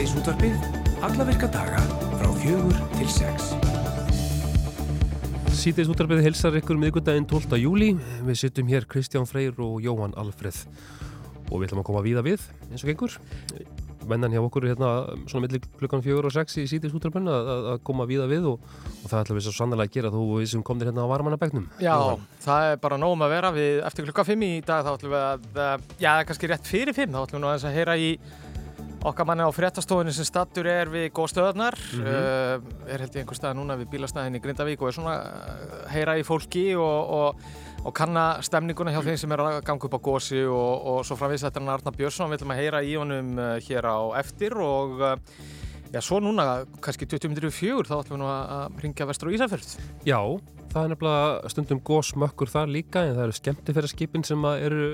Síðdeis útvarpið, alla virka daga frá fjögur til sex. Síðdeis útvarpið hilsar ykkur miðgundaginn 12. júli. Við sittum hér Kristján Freyr og Jóhann Alfreð og við ætlum að koma víða við eins og gengur. Mennan hjá okkur er hérna svona millir klukkan fjögur og sex í síðdeis útvarpinu að, að koma víða við og, og það ætlum við svo sannlega að gera þú við sem komir hérna á varmannabegnum. Já, það er bara nógum að vera við eftir klukka 5 í dag þá ætlum við að, eh, já, okkar manni á fréttastofunni sem stattur er við góðstöðarnar mm -hmm. uh, er held ég einhver stað núna við bílastæðin í Grindavík og er svona uh, heyra í fólki og, og, og kanna stemninguna hjá þeim sem er að ganga upp á gósi og, og svo framvís þetta er Arna Björnsson við ætlum að heyra í honum uh, hér á eftir og já, svo núna kannski 2004 þá ætlum við nú að ringja vestur á Ísafjörð Já Það er nefnilega stundum góðsmökkur þar líka en það eru skemmtifæraskipin sem eru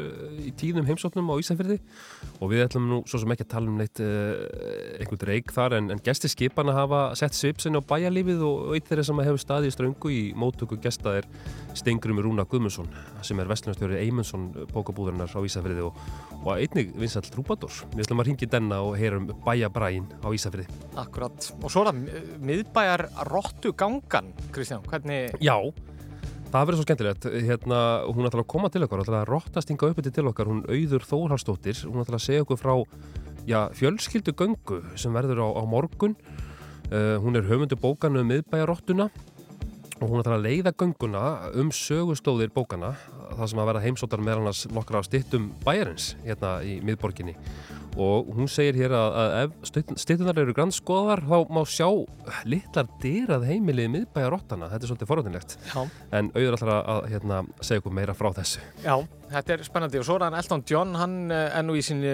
í tíðum heimsóknum á Ísafjörði og við ætlum nú svo sem ekki að tala um neitt uh, einhvern reik þar en, en gesti skipana hafa sett svipsinn á bæjarlífið og eitt þeirra sem hefur staði í ströngu í mótöku gesta er Stengrum Rúna Guðmundsson sem er vestlunarstjóri Eymundsson bókabúðarinnar á Ísafjörði og, og einnig vinsall Trúbadór. Við ætlum að ringi denna og heyra um bæjabræin á Ísafjörði. Það verður svo skemmtilegt, hérna, hún ætlar að koma til okkar, hún ætlar að rottastinga upp til okkar, hún auður Þórhalsdóttir, hún ætlar að segja okkur frá já, fjölskyldu göngu sem verður á, á morgun, uh, hún er höfundu bókanu um miðbæjarottuna og hún ætlar að leiða gönguna um sögustóðir bókana, það sem að vera heimsóttar með hann nokkra stittum bæjarins hérna í miðborginni og hún segir hér að, að ef stittunar eru grannskoðar þá má sjá litlar dyrað heimilið miðbæja rottana, þetta er svolítið forhundinlegt en auður alltaf að, hérna, segja okkur meira frá þessu. Já, þetta er spennandi. Og svo er hann Elton John, hann er nú í sínu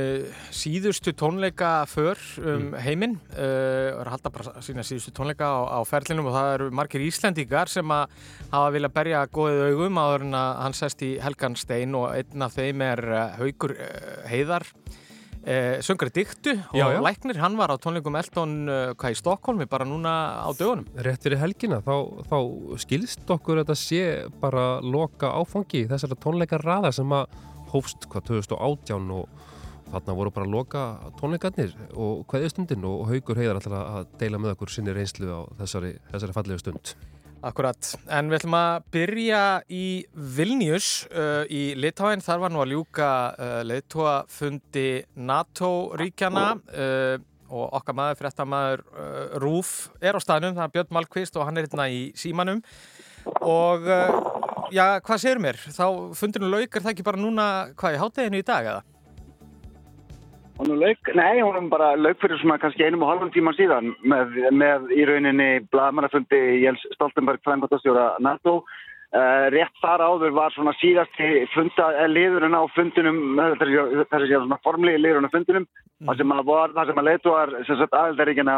síðustu tónleika för um mm. heiminn. Uh, er að halda bara sína síðustu tónleika á, á ferlinum og það eru margir Íslendingar sem að hafa viljað berja góðið augum áður en að hann sest í Helganstein og einn af þeim er uh, Haugur Heiðar Eh, söngari diktu og já, já. læknir, hann var á tónleikum Eldon uh, hvað í Stokkólmi bara núna á dögunum Rétt fyrir helgina, þá, þá skilst okkur að þetta sé bara loka áfangi þessara tónleikar raða sem að hófst hvað 2018 og þarna voru bara loka tónleikarnir og hvaðið stundin og Haugur heiðar alltaf að deila með okkur sinni reynslu á þessari, þessari fallegu stund Akkurat, en við ætlum að byrja í Vilnius uh, í Litáin, þar var nú að ljúka uh, leiðtóafundi NATO-ríkjana uh, og okkar maður, fréttamaður uh, Rúf er á staðnum, það er Björn Malkvist og hann er hérna í símanum og uh, já, hvað séur mér? Þá fundinu laukar það ekki bara núna, hvað er hátteginu í dag eða? Hún lauk, nei, hún bara lauk fyrir svona kannski einum og halvum tíma síðan með, með í rauninni blaðmannafundi Jens Stoltenberg, frangotastjóra NATO. Uh, rétt þar áður var svona síðasti funda, eh, liðurinn á fundinum, þessi séu svona formlegi liðurinn á fundinum, mm. það sem að, að leituar aðeldaríkjana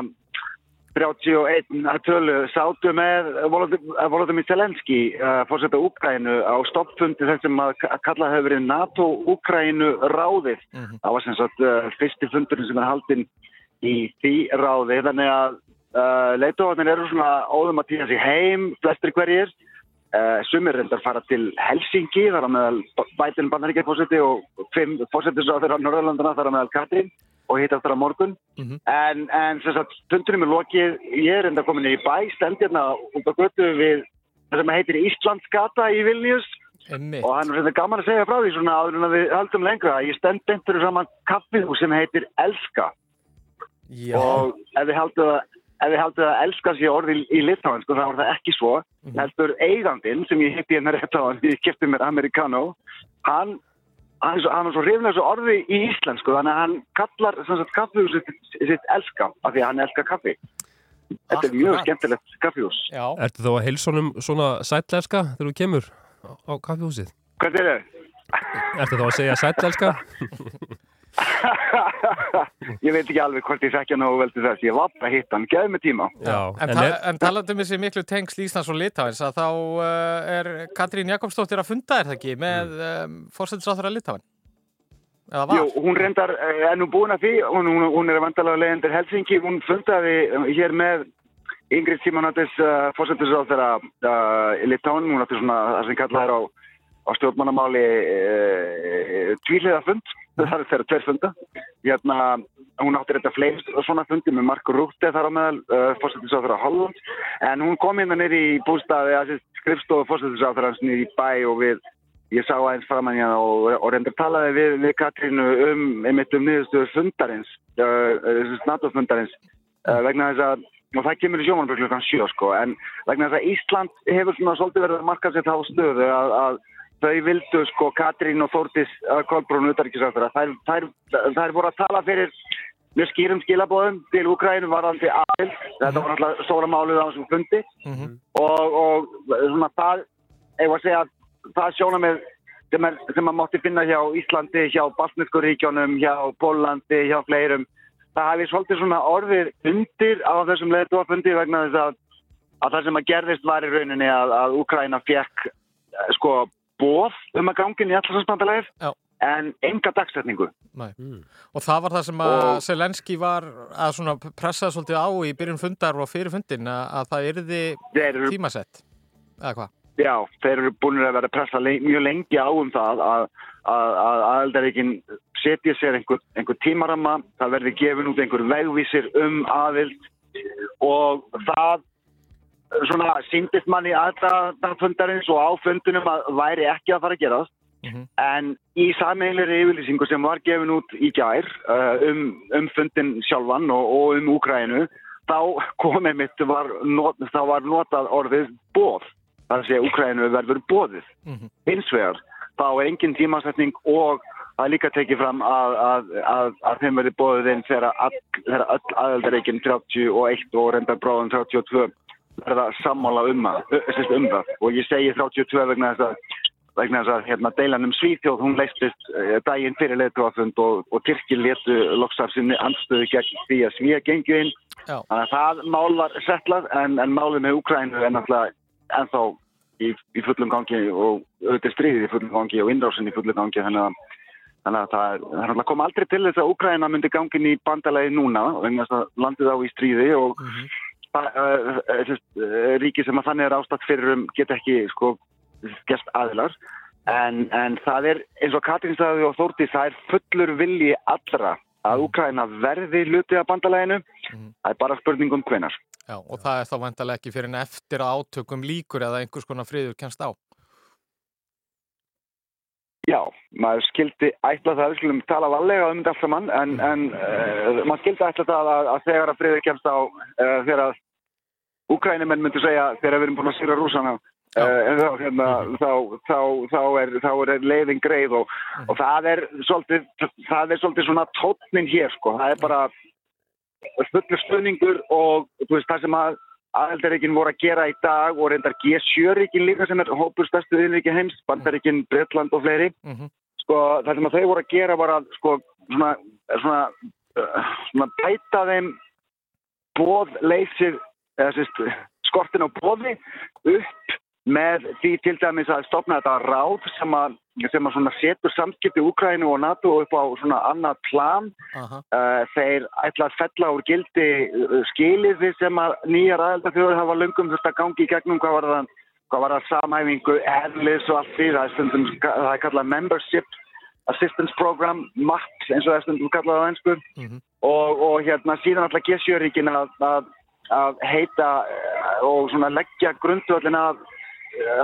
31 að tölu sátu með Volodymyr Zelenski uh, fórsetta Úkrænu á stoppfundi þessum að kalla hefur verið NATO-Úkrænu ráðið. Mm -hmm. Það var sem sagt uh, fyrsti fundurinn sem er haldinn í því ráði. Þannig að uh, leituhóðin eru svona óðum að týna sig heim, flestir hverjir. Sumir reyndar fara til Helsingi, þar á meðal Biden bannaríkja fórseti og fimm fórsetisráður á Norðalandana, þar á meðal Katrín og hitt aftur á morgun mm -hmm. en, en þess að fundunum er lokið ég er enda komin í bæ stendjarna út á götu við það sem heitir Íslandsgata í Vilnius Einmitt. og hann er þetta gaman að segja frá því svona áður en að við haldum lengra ég stend bentur saman kaffið sem heitir Elska Já. og ef við haldum að ef við haldum að elska sér orði í, í litáin sko þá var það ekki svo mm -hmm. heldur eigandin sem ég hitti hennar rétt á hann ég kæfti mér amerikano hann hann er svo, svo hrifin þessu orði í íslensku þannig að hann kallar kaffihús sitt, sitt elska af því að hann elskar kaffi Þetta er mjög skemmtilegt kaffihús Ertu þá að heilsónum svona sætleska þegar þú kemur á kaffihúsið? Hvað er það? Ertu þá að segja sætleska? ég veit ekki alveg hvort ég þekkja nógu vel til þess. Ég var bara að hitta hann, geði mig tíma. Já, En, en, ta en talandum sér miklu tengsl Íslands og Litáins að þá uh, er Katrín Jakobsdóttir að funda er það ekki með mm. um, fórsættisáþur að Litáin Jú, hún reyndar uh, ennum búin að því hún, hún, hún er vandalega legendur Helsingi hún fundaði uh, hér með Ingrid Simonattis uh, fórsættisáþur að Litáin, hún átti svona það sem kallaði á á stjórnmannamáli e, tvíliða fund, það er þeirra tveir funda. Hérna, hún átti þetta fleist svona fundi með Mark Rutte þar á meðal, uh, fórstættisáþur á Holland, en hún kom hérna nýri í bústaði, að skrifstofu fórstættisáþur hans nýri í bæ og við, ég sá aðeins framann hérna og, og reyndar talaði við, við Katrínu um, einmitt um niðurstöðu fundarins, uh, NATO fundarins, uh, vegna þess að og það kemur í sjómanbjörn klukkan 7 sko en vegna þess að Ísland hefur svona svolítið verið að marka sér þá stöðu að, að þau vildu sko Katrín og Þórtis Kolbrún utarikisvæður þær, þær, þær voru að tala fyrir mjög skýrum skilabóðum til Úkrænum varðandi aðild, þetta var náttúrulega stóra málið á þessum fundi. Mm -hmm. og, og svona það ég var að segja að það sjóna með sem, er, sem maður mátti finna hjá Íslandi hjá Baltneskuríkjónum, hjá Pólandi hjá fleirum það hefði svolítið svona orðið undir á þessum leðdóafundi vegna þess að, að það sem að gerðist var í rauninni að, að Úkræna fekk eh, sko bóð um að gangin í allarsvarsbandalegir en enga dagsetningu. Mm. Og það var það sem að og, Selenski var að pressaði svolítið á í byrjun fundar og fyrir fundin að, að það erði eru, tímasett, eða hvað? Já, þeir eru búin að vera að pressa mjög lengi á um það að aðeldaríkinn setja sér einhver, einhver tímarama, það verði gefin út einhver vegvísir um aðild og það svona síndist manni aðdafundarins og áfundunum að væri ekki að fara að gerast mm -hmm. en í sameinleiri yfirlýsingu sem var gefin út í gær uh, um, um fundin sjálfan og, og um Úkrænu þá komið mitt var, not, þá var notað orðið bóð þar að segja Úkrænu verður bóðið mm -hmm. hins vegar þá er engin tímasetning og er líka tekið fram að, að, að, að þeim verði bóðið inn þegar öll aðeldareikin 31 og reyndar bráðum 32 verða sammála um, um það. Og ég segi 32 vegna þess að vegna þess að hérna, deilan um Svíþjóð hún leistist daginn fyrir leituafund og, og Tyrkir letu loksar sinni anstöðu gegn því að Svíja gengju inn. Þannig að það mál var settlað en, en málið með Ukrænu er náttúrulega ennþá í, í fullum gangi og auðvitað stríðið í fullum gangi og innrásin í fullum gangi þannig að, þannig að það, kom aldrei til þess að Úkræna myndi gangin í bandalagi núna vegna þess að landið á í stríði og mm -hmm. Það, uh, uh, ríki sem að þannig er ástatt fyrir um get ekki sko gest aðilar. En, en það er eins og Katrín sagði og Þórti það er fullur vilji allra að Úkræna verði hluti af bandalæginu mm. Það er bara spurning um hvenar Já, og það er þá vantilega ekki fyrir en eftir átökum líkur eða einhvers konar friður kennst á. Já, maður skildi ætla það, við skulum tala valega um þetta alltaf mann, en, en uh, maður skildi ætla það að, að þegar að friður kennst á, uh, þegar að úkrænumenn myndu segja þegar við erum búin að sýra rúsana, uh, en þá, hérna, -hmm. þá, þá, þá, er, þá er leiðin greið og, -hmm. og það er svolítið, það er svolítið svona tótnin hér, sko, það er bara fullur stöðningur og veist, það sem að aðeldaríkinn voru að gera í dag og reyndar G7-ríkinn líka sem er hópur stærstu yfirríki heims, bandaríkinn, Breitland og fleiri mm -hmm. sko það sem þau voru að gera var að sko svona, svona, uh, svona bæta þeim bóðleysir eða sérst skortin á bóði upp með því til dæmis að stopna þetta ráð sem að, sem að setur samskipti Úkrænu og NATO upp á svona annað plan uh -huh. uh, þeir ætla að fella úr gildi uh, skiliði sem að nýjar aðeldarþjóður hafa lungum þurft að gangi í gegnum hvað var það, hvað var það samhæfingu, erlis og allt því það er stundum, það er kallað Membership Assistance Program, MAPS eins og það er stundum kallað á einsku -huh. Mhm. og, og hérna síðan alltaf G7-ríkin að, að, að heita uh, og svona leggja grundvöldin að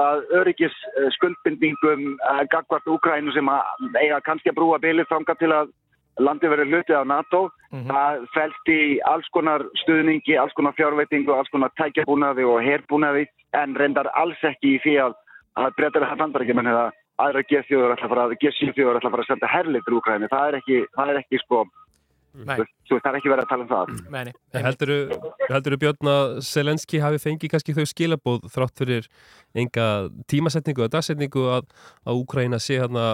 að öryggis skuldbindningum uh, gagvart Úkrænu sem að eiga kannski að brúa bylið framkvæmt til að landi verið hlutið á NATO mm -hmm. það fælst í alls konar stuðningi, alls konar fjárveitingu alls konar tækjabúnaði og herbúnaði en reyndar alls ekki í því að að breytar það bandar ekki menn eða aðra G7 ætla að fara að senda herlið til Úkrænu, það er ekki, það er ekki sko Þú veist, það er ekki verið að tala um það. Meni, heldur þú Björn að Selenski hafi fengið kannski þau skilabóð þrátt fyrir enga tímasetningu og dagsetningu að, að Úkraina sé hérna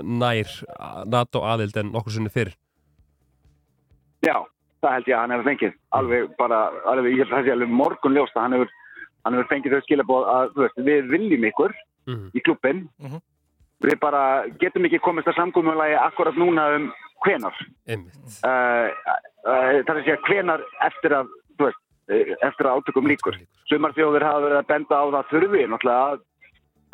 nær NATO aðild en okkur sunni fyrr? Já, það held ég að hann hefur fengið. Alveg bara, alveg, ég held að það sé alveg morgunljóst að hann hefur, hann hefur fengið þau skilabóð að, þú veist, við viljum ykkur mm -hmm. í klubbin. Mm -hmm. Við bara getum ekki komist að samgóðumölaði akkurat núna um hvenar uh, uh, það er að segja hvenar eftir að veist, eftir að átökum líkur sumarþjóður hafa verið að benda á það þurfi náttúrulega að,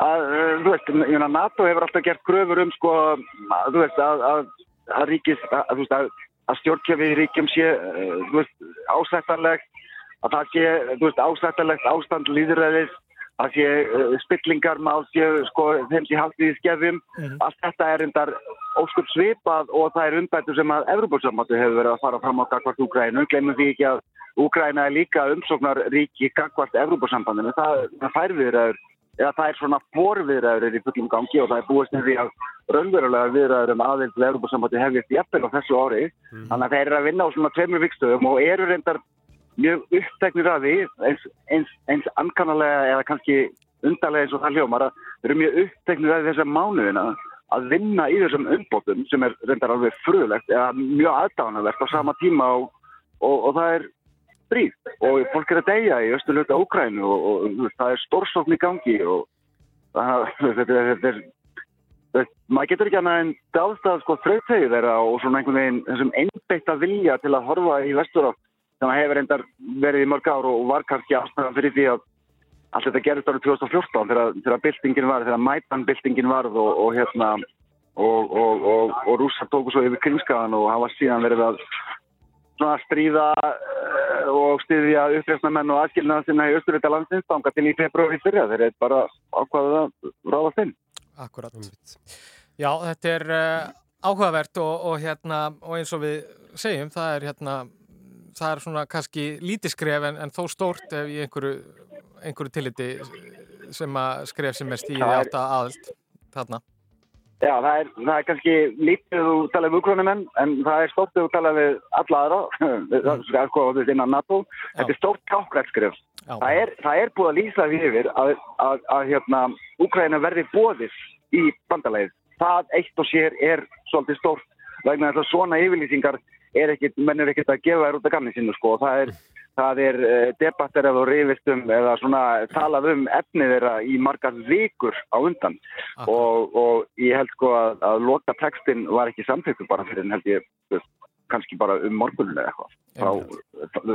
að, þú veist, NATO hefur alltaf gert gröfur um, sko, að, þú veist, að, að, ríkis, að, að, að stjórnkjöfi í ríkjum sé, þú veist, ásættanlegt, að það sé, þú veist, ásættanlegt ástand líðræðis, að sé uh, spillingar mál sé, sko, þeim sé haldið í skefjum, allt þetta er endar óskup svipað og það er umbættur sem að Evropasambandu hefur verið að fara fram á gagvart Úgrænu, glemum því ekki að Úgræna er líka umsóknar ríki gagvart Evropasambandinu, það, það fær viðræður eða það er svona forviðræður í fullum gangi og það er búist því að raunverulega viðræður um aðeins Európa-sambandi hefðist jafnvel á þessu ári. Þannig að þeir eru að mjög uppteknir af því eins, eins, eins ankannalega eða kannski undarlega eins og það hljómar að þeir eru mjög uppteknir af þessar mánuðina að vinna í þessum umbótum sem er reyndar alveg frulegt eða mjög aðdáðanavert á sama tíma og, og, og það er stríð. Og fólk er að deyja í östuleita Úkrænu og, og, það er stórsókn í gangi og þetta, er- maður getur ekki annað en dáðstað sko þrautegi þeirra og svona einhvern veginn þessum einbeitta vilja til að horfa í vestur á sem að hefur reyndar verið í mörg ár og var kannski ástæðan fyrir því að allt þetta gerist árið 2014 þegar, þegar byltingin var, þegar mætan byltingin varð og, og hérna og, og, og, rússar tóku svo yfir kringskaðan og hafa síðan verið að svona stríða eh, og styðja uppreifna menn og aðskilnaða sinna í austurvita landsins þanga til í februari fyrra þeir eru bara ákvaðið að ráðast inn. Akkurat. Já, þetta er uh, áhugavert og hérna, og eins og við segjum, það er hérna, það er svona kannski lítið skref en, en þó stórt ef í einhverju, einhverju tilliti sem að skref sem er stíði Það er- átt að aðild þarna. Já, það er, það er kannski lítið ef þú tala við úkrónumenn en það er stórt ef þú tala við alla aðra, það er sko þú veist, innan NATO. Þetta er stórt kákvæðskrif. Já. Það er, það er búið að lýsa því yfir að, að, að hérna, Úkraina verði bóðis í bandalegið. Það eitt og sér er svolítið stórt vegna þess að svona yfirlýsingar er ekkit, menn er ekkit að gefa þær út af gamni sinni sko. Það er, það er uh, debattir eða rifist um eða svona talað um efnið þeirra í margar vikur á undan. Og, og ég held sko að, að loka textin var ekki samþyktur bara fyrir en held ég kannski bara um morgunin eða eitthvað. Frá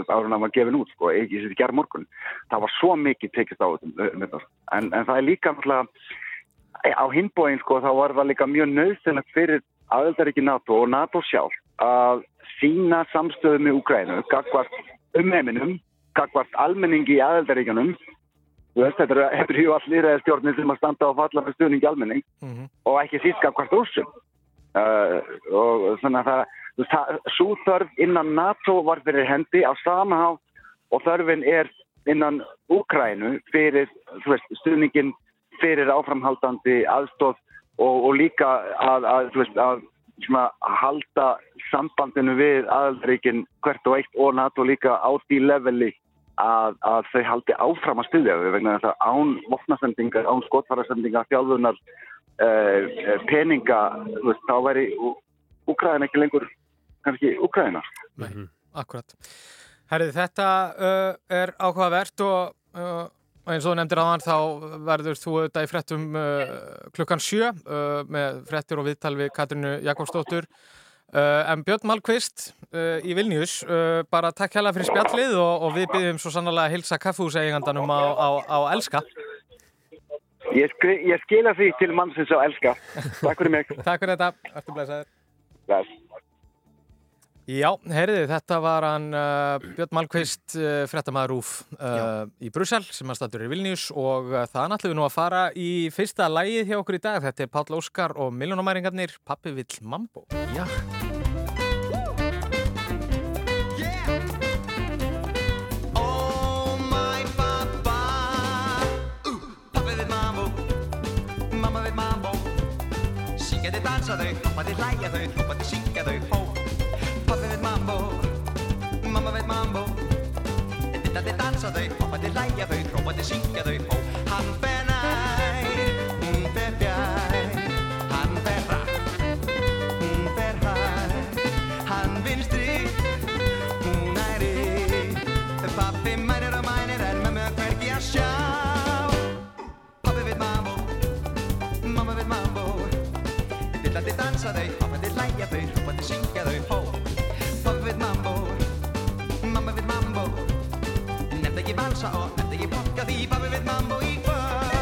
árun að maður gefin út sko, ekki sér gerð morgun það var svo mikið tekist á þetta þetta. en, en það er líka náttúrulega á hinbóin sko þá var það líka mjög nöðsynlegt fyrir aðeldaríki NATO og NATO sjálf að sína samstöðu með Ukrænu gagvart umheiminum gagvart almenningi í veist, þetta eru- þetta eru jú all lýræði stjórnir sem að standa og falla með stuðningi almenning Mhm. og ekki síst gagvart rússum uh, og þannig að það, það svo þörf innan NATO var fyrir hendi á sama hátt og þörfin er innan Úkrænu fyrir veist, stuðningin fyrir áframhaldandi aðstóð og, og líka að, að, veist, að svona, halda sambandinu við aðaldaríkin hvert og eitt og NATO líka á því leveli að, að þau haldi áfram að styðja við vegna þess að án vopnasendingar, án skotfarasendingar, þjálfunar, uh, peninga, þú veist, þá væri Úkræðin ekki lengur kannski Úkræðina. Akkurat. Herrið, þetta uh, er áhugavert og uh, eins og nefndir aðan þá verður þú auðvitað í frettum uh, klukkan sjö uh, með frettir og viðtal við Katrinu Jakobsdóttur. Uh, en Björn Malmqvist uh, í Vilnius, uh, bara takk hella fyrir spjallið og, og við byggjum svo sannlega að hilsa kaffhúseigandanum á, á, á Elska. Ég, skri, ég skila því til mannsins á elska. Takk fyrir mig. Takk fyrir þetta, ertu blæsaður. Bless. Já, heyriði, þetta var hann uh, Björn Malmqvist, uh, frettamæður Rúf uh, í Brussel sem að statur í Vilnius og uh, það ætlum við nú að fara í fyrsta lægið hjá okkur í dag. Þetta er Páll Óskar og Miljónamæringarnir, Pappi vill Mambo. Já. Oh my pappa Pappi við mambo Mamma þið dansa þau, hoppa þið hlæja þau Hoppa þið syngja þau, mambo Mamma við mambo. Þetta þið dansa þau, hoppa þið hlæja þau Hoppa þið syngja þau, hó Hann fer nær, hún fer fjær Hann fer rætt, hún fer hægt Hann vinstri, hún æri Pappi mænir og mænir en er hvergi að sjá Pappi við mambo, mamma við mambo. Dillandi dansa þau, hoppandi hlæja þau, hoppandi syngja þau, hó ekki valsa og nefnd ekki bokka því Pappi við mambo í kvöld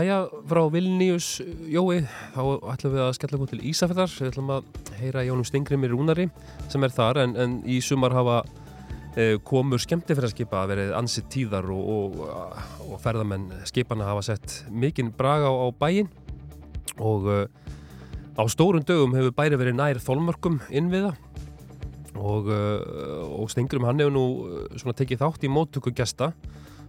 Jæja, frá Vilnius Jói, þá ætlum við að skella okkur til Ísafjörðar, við ætlum að heyra Jónum Stengrimir Rúnari sem er þar en, en í sumar hafa e, komur skemmtifæraskipa verið ansið tíðar og, og, og ferðamenn skipana hafa sett mikinn braga á, á bæinn. Og e, á stórum dögum hefur bæri verið nær þólmörkum innviða. Og, e, og Stengrim hann hefur nú svona tekið þátt í móttöku gesta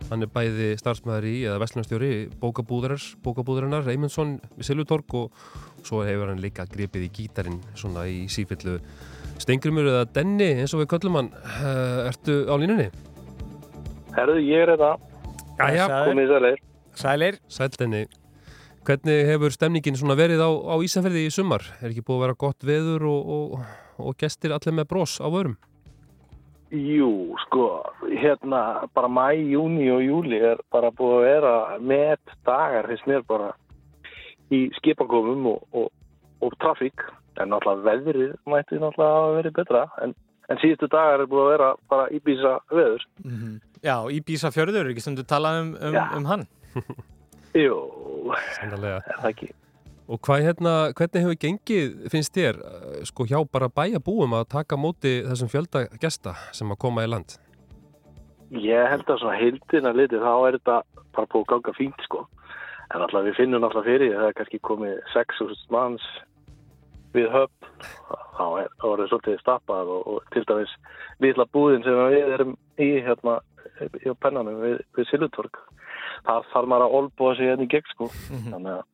Hann er bæði starfsmæður í, eða vestlunarstjóri, bókabúðurinnar, Eymundsson við Silvutorg og svo hefur hann líka gripið í gítarin svona í sífillu Stengrimur eða Denni eins og við köllum hann. Uh, ertu á línunni? Herðu, ég er þetta. Jæja, Komið sælir. Sælir. sæl Denni. Hvernig hefur stemningin svona verið á, á Ísafjörði í sumar? Er ekki búið að vera gott veður og, og, og gestir allir með brós á vörum? Jú, sko, hérna bara mæ, júni og júli er bara búið að vera með dagar finnst mér bara í skipangofum og, og, og trafík. En náttúrulega veðrið mætti náttúrulega að verið betra. En, en síðustu dagar er búið að vera bara íbísa veður. Já, Íbísa fjörður, ekki stundu talað um, um, Já. um hann. Jú, Sannlega. er það ekki. Og hvað hérna, hvernig hefur gengið, finnst þér, eh, sko hjá bara bæjabúum að taka móti þessum fjölda gesta sem að koma í land? Ég held að svona heildina litið þá er þetta bara búið að ganga fínt sko. En alltaf við finnum alltaf fyrir að það er kannski komið 6.000 manns við höfn. Þá er það svolítið stappað og, og til dæmis litla búðin sem við erum í hérna í pennanum við, við Silvutorg. Það þarf maður að olbúa sig hérna í gegn sko. Þannig að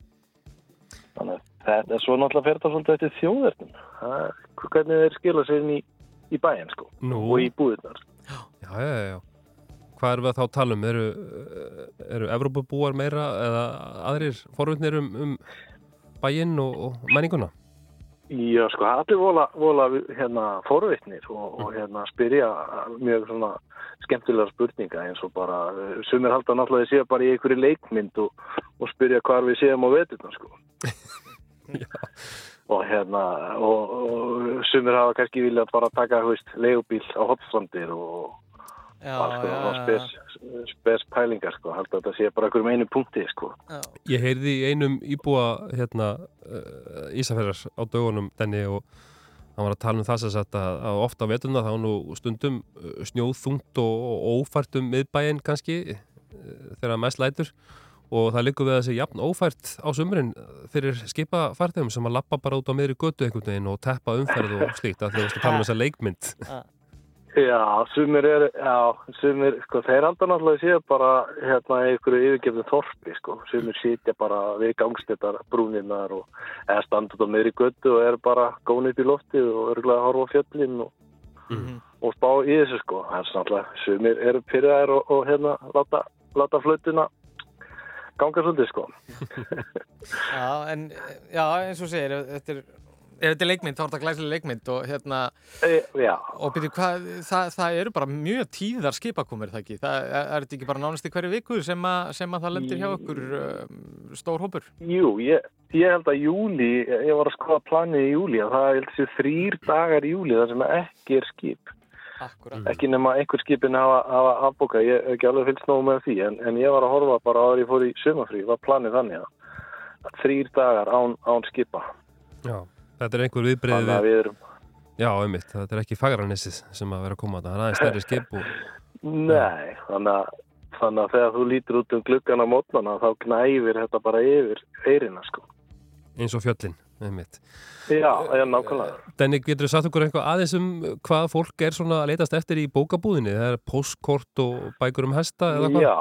Þannig að þetta er svo náttúrulega fyrir þetta svolítið eftir þjóðverðin. Hvernig þeir skila sér inn í, í bæinn sko Nú, og í búðirnar. já, já, já, já. Hvað erum við að þá tala um? Eru, eru Evrópubúar meira eða aðrir forvitnir um, um bæinn og, og menninguna? Já, sko, allir vola, vola hérna, forvitnir og, og hérna, spyrja mjög svona skemmtilega spurninga eins og bara, sumir halda náttúrulega að séu bara í einhverju leikmynd og, og spyrja hvar við séum á veturna, sko. og hérna, og, og sumir hafa kannski viljað bara taka, leigubíl á hotstrandir og Já, alls konar já, svona spes, spes pælingar, sko, halda að þetta sé bara einhverjum einu punkti, sko. já. Ég heyrði í einum íbúa hérna, uh, Ísafjörðars á dögunum denni og hann var að tala um það sem sagt að, að ofta á veturna þá er nú stundum uh, snjóðþungt og, og ófært um miðbæinn kannski uh, þegar mest lætur og það liggur við að þessi jafn ófært á sumurinn fyrir skipafartegum sem að lappa bara út á miðri götu einhvern veginn og teppa umferð og slíkt að að tala um þessa leikmynd Já, sumir er, já, sumir, sko, þeir halda náttúrulega séu bara hérna í einhverju yfirgefnu þorpi, sko. Sumir sitja bara við gangstéttar brúninnar og eða standa út á meðri göttu og er bara upp í loftið og örgulega að horfa á fjöllin og, Mhm. og spá í þessu, sko. Er náttúrulega, sumir eru pyrraðir og, og hérna láta, láta flutuna ganga svolítið, sko. Já, en já, eins og segir, þetta er, ef þetta er leikmynd, þá er þetta glæsileg leikmynd og hérna, E, og byrju, hvað, það, það eru bara mjög tíðar skipakomur, það ekki? Það er, er þetta ekki bara nánast í hverju viku sem, að- sem að það lendir hjá ykkur um, stór hópur? jú, ég, ég held að júli, ég var að skoða planið í júli að það er þrýr dagar í júli þar sem ekki er skip. Akkurat. ekki nema einhver skipin hafa, hafa afbókað, ég hef ekki alveg fylgst nógu með því en, en ég var að horfa bara áður ég fór í sumafrí, var planið þannig að þrýr dagar án, án skipa. Já, þetta er einhver viðbreið við, við erum, já, einmitt, þetta er ekki fagranessið sem að vera að koma að það, það er aðeins stærri skip og, nei þannig að, þannig að þegar þú lítur út um gluggan á mótnana þá knæfir þetta bara yfir eirina sko. Eins og fjöllin, einmitt. já, já, nákvæmlega Denni, getur þú sagt okkur eitthvað aðeins um hvað fólk er svona að leitast eftir í bókabúðinni? Það er postkort og bækur um hesta eða hvað? Já,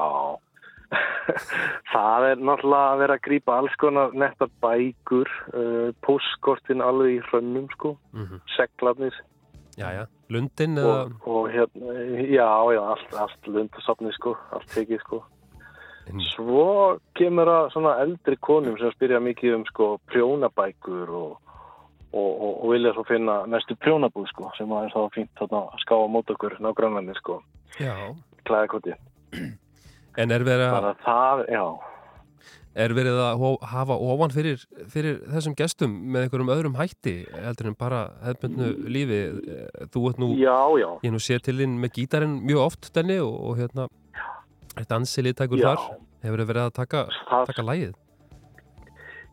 það er náttúrulega að vera að grípa alls konar netta bækur, uh, postkortin alveg í hrönnum sko, Mhm. seglarnir Já, já, Lundin eða, og, og hérna, já, já, allt, allt lundasafni sko, allt tekið sko. Svo kemur að svona eldri konum sem spyrja mikið um sko prjónabækur og, og, og, og vilja svo finna næstu prjónabúð sko, sem að er þá fínt þarna að skáa mót okkur nágrannarnir sko, já, klæðakoti. en er verið að, það, já. er verið að hafa ofan fyrir, fyrir þessum gestum með einhverjum öðrum hætti heldur en bara hefðbundnu lífi? Þú ert nú, Já, já. ég nú sé til þín með gítarinn mjög oft, Denni, og, og hérna, er dansilið tækur Já. þar? Hefur verið að taka, taka lægið?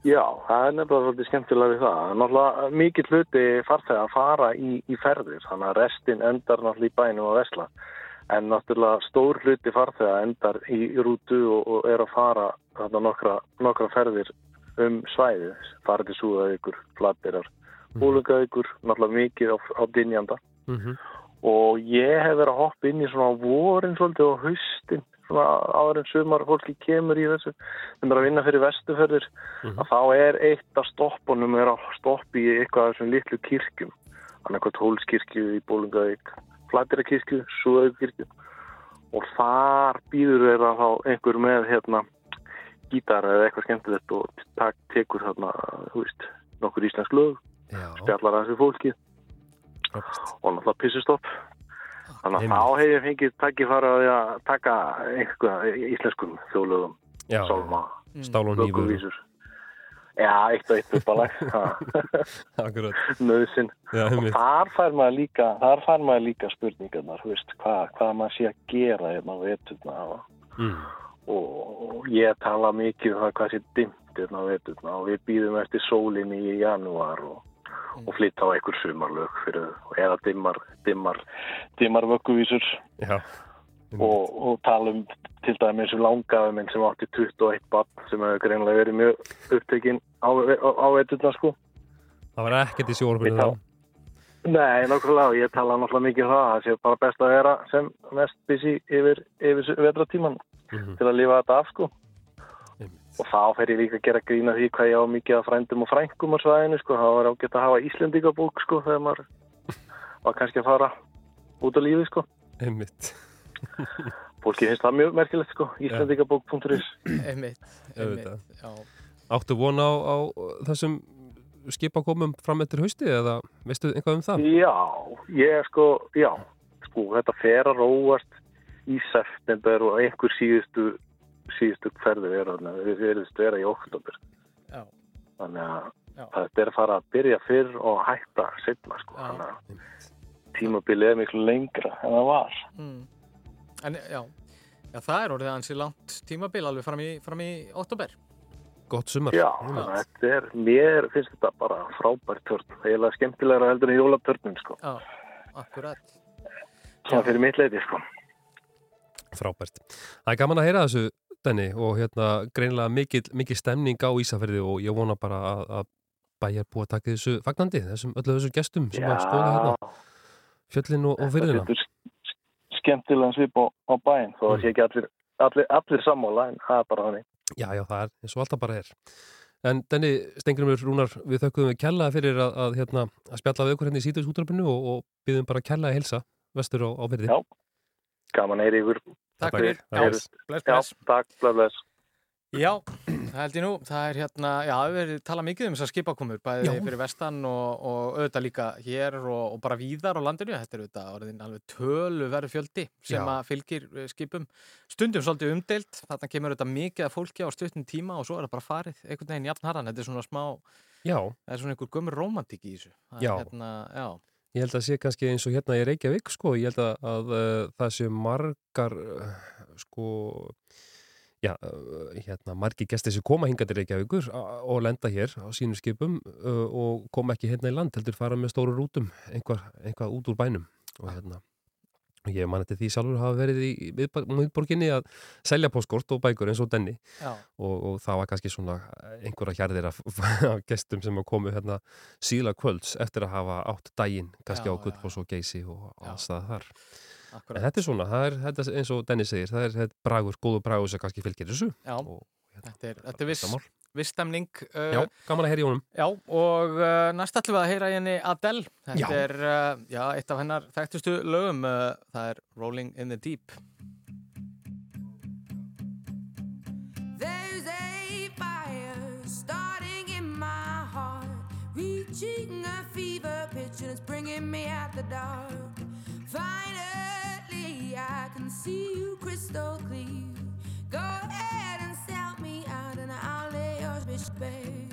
Já, það er nefnilega svolítið skemmtilega við það. Náttúrulega mikill hluti farþega að fara í, í ferðir, þannig að restin endar náttúrulega í bænum að vesla. En náttúrulega stór hluti farþega endar í rútu og, og er að fara þarna nokkra, nokkra ferðir um svæðið. Farið til Súðavíkur, Flatberar, Bólungavíkur, náttúrulega mikið á, á Dinjanda. Mm Og ég hef verið að hoppa inn í svona vorin svolítið og haustin, svona áður en sumar fólki kemur í þessu, sem er að vinna fyrir vestuferðir, að þá er eitt af stoppunum er að stoppa í eitthvað af þessum litlu kirkjum. Þannig eitthvað tólskirkju í Bólungavík, Flætirakirkju, Súðavíkirkju. Og þar býður þeirra þá einhver með hérna gítar eða eitthvað skemmtilegt og tak, tekur þarna, þú veist, nokkur íslensk lög, spjallar að þessu fólki og náttúrulega pissustopp. Þannig að þá hef ég fengið takkifæra að taka einhvað íslenskum þjóðlögum, Já, sálma, stál og nýfur. vögguvísur. Já, eitt og eitt uppalag, Akkurat. nöðsinn. Já, Og þar fær maður líka, þar fær maður líka spurningarnar, hvað, hvað maður sé að gera hérna á veturna og, Mm. og ég tala mikið um það hvað sé dimmt hérna á veturna og við býðum eftir sólinni í janúar og, og flytta á einhver sumarlög fyrir, eða dimmar, dimmar, dimmar vögguvísur Já, og, og tala um til dæmis um langaðu minn sem átti 21 bann sem hefur greinlega verið mjög upptekinn á, á, á veturna sko. það var ekkert í sjórfinu Við þá. Nei, nákvæmlega, ég tala náttúrulega mikið um það, það sé bara best að vera sem mest busy yfir, yfir vetratíman Mhm. til að lifa þetta af sko. Og þá fer ég líka að gera grína því hvað ég á mikið af frændum og frænkum á svæðinu sko, það var ágætt að hafa Íslendingabók sko þegar maður var kannski að fara út á lífi sko. Einmitt. Fólki finnst það mjög merkilegt sko, íslendingabók.is. Auðvitað. já. Áttu von á, á þessum skipakomum fram eftir hausti eða veistu einhvað um það? Já, ég sko, já, sko, þetta fer að róast í september og einhver síðustu, síðustu ferði verðist vera í oktober. Já. Þannig að Já. þetta er að fara að byrja fyrr og hætta setna, sko. Tímabilið er miklu lengra en það var. Mm. En já, já, það er orðið ansi langt tímabil alveg fram í, fram í oktober. Gott sumar. Já, þetta er, mér finnst þetta bara frábært törn. Er eiginlega skemmtilegra heldur en jólatörnum, sko. Já, akkurat. Svona fyrir mitt leiti, sko. Frábært. Það er gaman að heyra þessu, Denni, og hérna greinilega mikil, mikil stemning á Ísafyrði og ég vona bara að, að bæjar búið að taka þessu fagnandi, þessum, öllu þessum gestum sem að skoða hérna fjöllin og, og. Það setur skemmtilegan svip á, á bæinn þó að Mm. sé ekki allir, allir, allir sammála en það er bara þannig. Já, já, það er eins og alltaf bara er. En Denni Stengrimur Rúnar, við þökkum við kjallaði fyrir að, að, hérna, að spjalla við ykkur hérna í síðust útrafinu og, og byggðum bara kjallaði hilsa vestur á, á fyrði. Já. Gaman heyri ykkur. Takk fyrir. Bless, bless. takk, bless, bless. Já, það held ég nú. Það er hérna, já, við erum talað mikið um þessar skipakomur, bæði Já. fyrir vestan og, og auðvitað líka hér og, og bara víðar á landinu. Þetta er auðvitað orðin alveg tölu verið fjöldi sem Já. að fylgir eh, skipum. Stundum svolítið umdeilt, þarna kemur auðvitað mikið af fólki á stuttum tíma og svo er það bara farið einhvern veginn jafn harðan. Þetta er svona smá, Já, það er svona einhver gömur romantík í þessu. Það er. Hérna, já, Ég held að sé kannski eins og hérna í Reykjavík sko, ég held að, að uh, það sé margar uh, sko já, uh, hérna margi gestir sem koma hingað til Reykjavíkur og lenda hér á sínum skipum og koma ekki hérna í land, heldur fara með stóru rútum einhvað, út úr bænum og hérna ég man eftir því sjálfur hafa verið í miðborginni að selja póskort og bækur eins og denni og, og það var kannski svona einhverja hjarðir af, af gestum sem komu hérna síla kvölds eftir að hafa átt daginn kannski Já, á já, Gullfoss og Geysi og alls það þar. En Akkurat. þetta er svona, það er þetta er eins og Denni segir, það er, þetta er bragur, góðu bragur sem kannski fylgir þessu. Já, Og, hérna, þetta er, þetta er viss, stemning. Uh, Já, gaman að heyra í honum. Já, og uh, næst ætlum við að heyra í henni Adele. Þetta Já. er uh, já, eitt af hennar þekktustu lögum. Uh, það er Rolling in the Deep. There's a fire starting in my heart, reaching a fever pitch, and it's bringing me out the dark. Finally, I can see you crystal clear. Go ahead and space.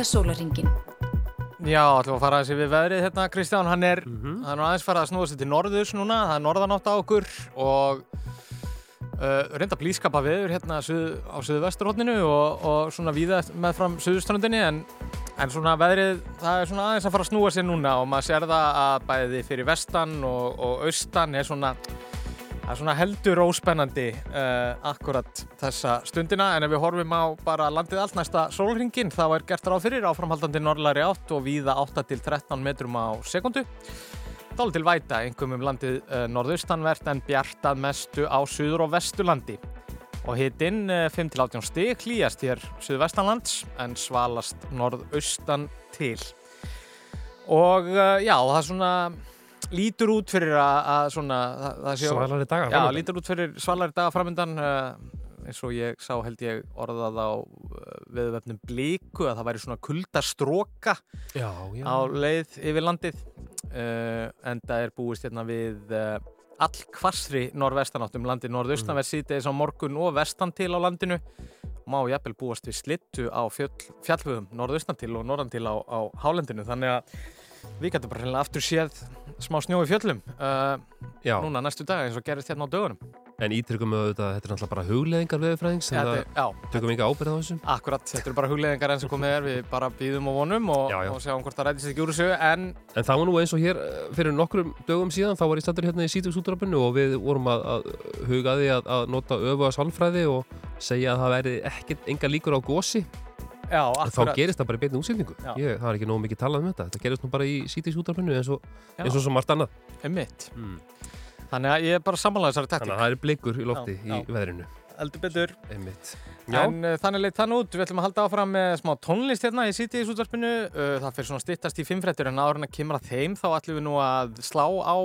Næsta sólaringin. Já, ætlum að fara aðeins yfir veðrið hérna, Kristján, hann er, hann er aðeins farið að snúa sér til norðurs núna, það er norðanátt á okkur og uh, reynda blískapa veður hérna suð, á suðu vesturhóttinu og, og svona víða með fram suðuströndinni en En svona veðrið, það er svona aðeins að fara að snúa sér núna og maður sér það að bæði fyrir vestan og, og austan er svona, það er svona heldur óspennandi uh, akkurat þessa stundina en ef við horfum á bara landið allt næsta sólringin þá er gert ráð fyrir áframhaldandi norðlæri átt og víða 8-13 metrum á sekundu. Dál til væta, einhverjum um landið uh, norðaustanvert en bjartað mestu á suður og vesturlandi. Og hitinn uh, 5-18 stig hlýjast hér suðvestanlands en svalast norðaustan til. Og uh, já, það svona lítur út fyrir að, að svona, Svalari dagar Já, lítur út fyrir svalari daga framöndan uh, eins og ég sá held ég orðað á uh, viðvefnum blíku að það væri svona kuldastróka Já, já. á leið yfir landið uh, en það er búist hérna við all kvassri norðvestanátt um landið norðaustanverð mm. síðdeis á morgun og vestan til á landinu má jafnvel búast við slittu á fjöll, fjallvöðum norðaustan til og norðan til á, á hálendinu þannig að við getum bara hreinlega aftur séð smá snjó í fjöllum uh, núna næstu dag eins og gerist hérna á dögunum En ítryggum við auðvitað, þetta er náttúrulega bara hugleðingar veðurfræðings, Já, en það tökum við ekki ábyrð á þessu. akkurat, þetta eru bara hugleðingar enn sem komið er við bara býðum og vonum og, Já, já. og sjáum hvort það rætist ekki úr þessu en En það var nú eins og hér eh, fyrir nokkrum dögum síðan, þá var ég stættur hérna í sítugsútrafinu og við vorum að, að huga að því að, að nota öfuga sálfræði og segja að það væri ekkert enga líkur á gósi. Já, þá gerist það bara í beinni útsendingu. Ég, það er ekki nóg mikið talað um þetta. Þetta gerist nú bara í og- Já. eins og svo margt annað. Mm. þannig að ég er bara sammálaðið þessari Þannig taktík að það er blikur í lofti í veðrinu. eldur betur Einmitt. Já, En uh, þannig leitt þann út, við ætlum að halda áfram með smá tónlist hérna í sítiðis útvarpinu. Uh, það fyrir svona styttast í fimmfrættur en áður en að kemur að þeim þá ætlum við nú að slá á,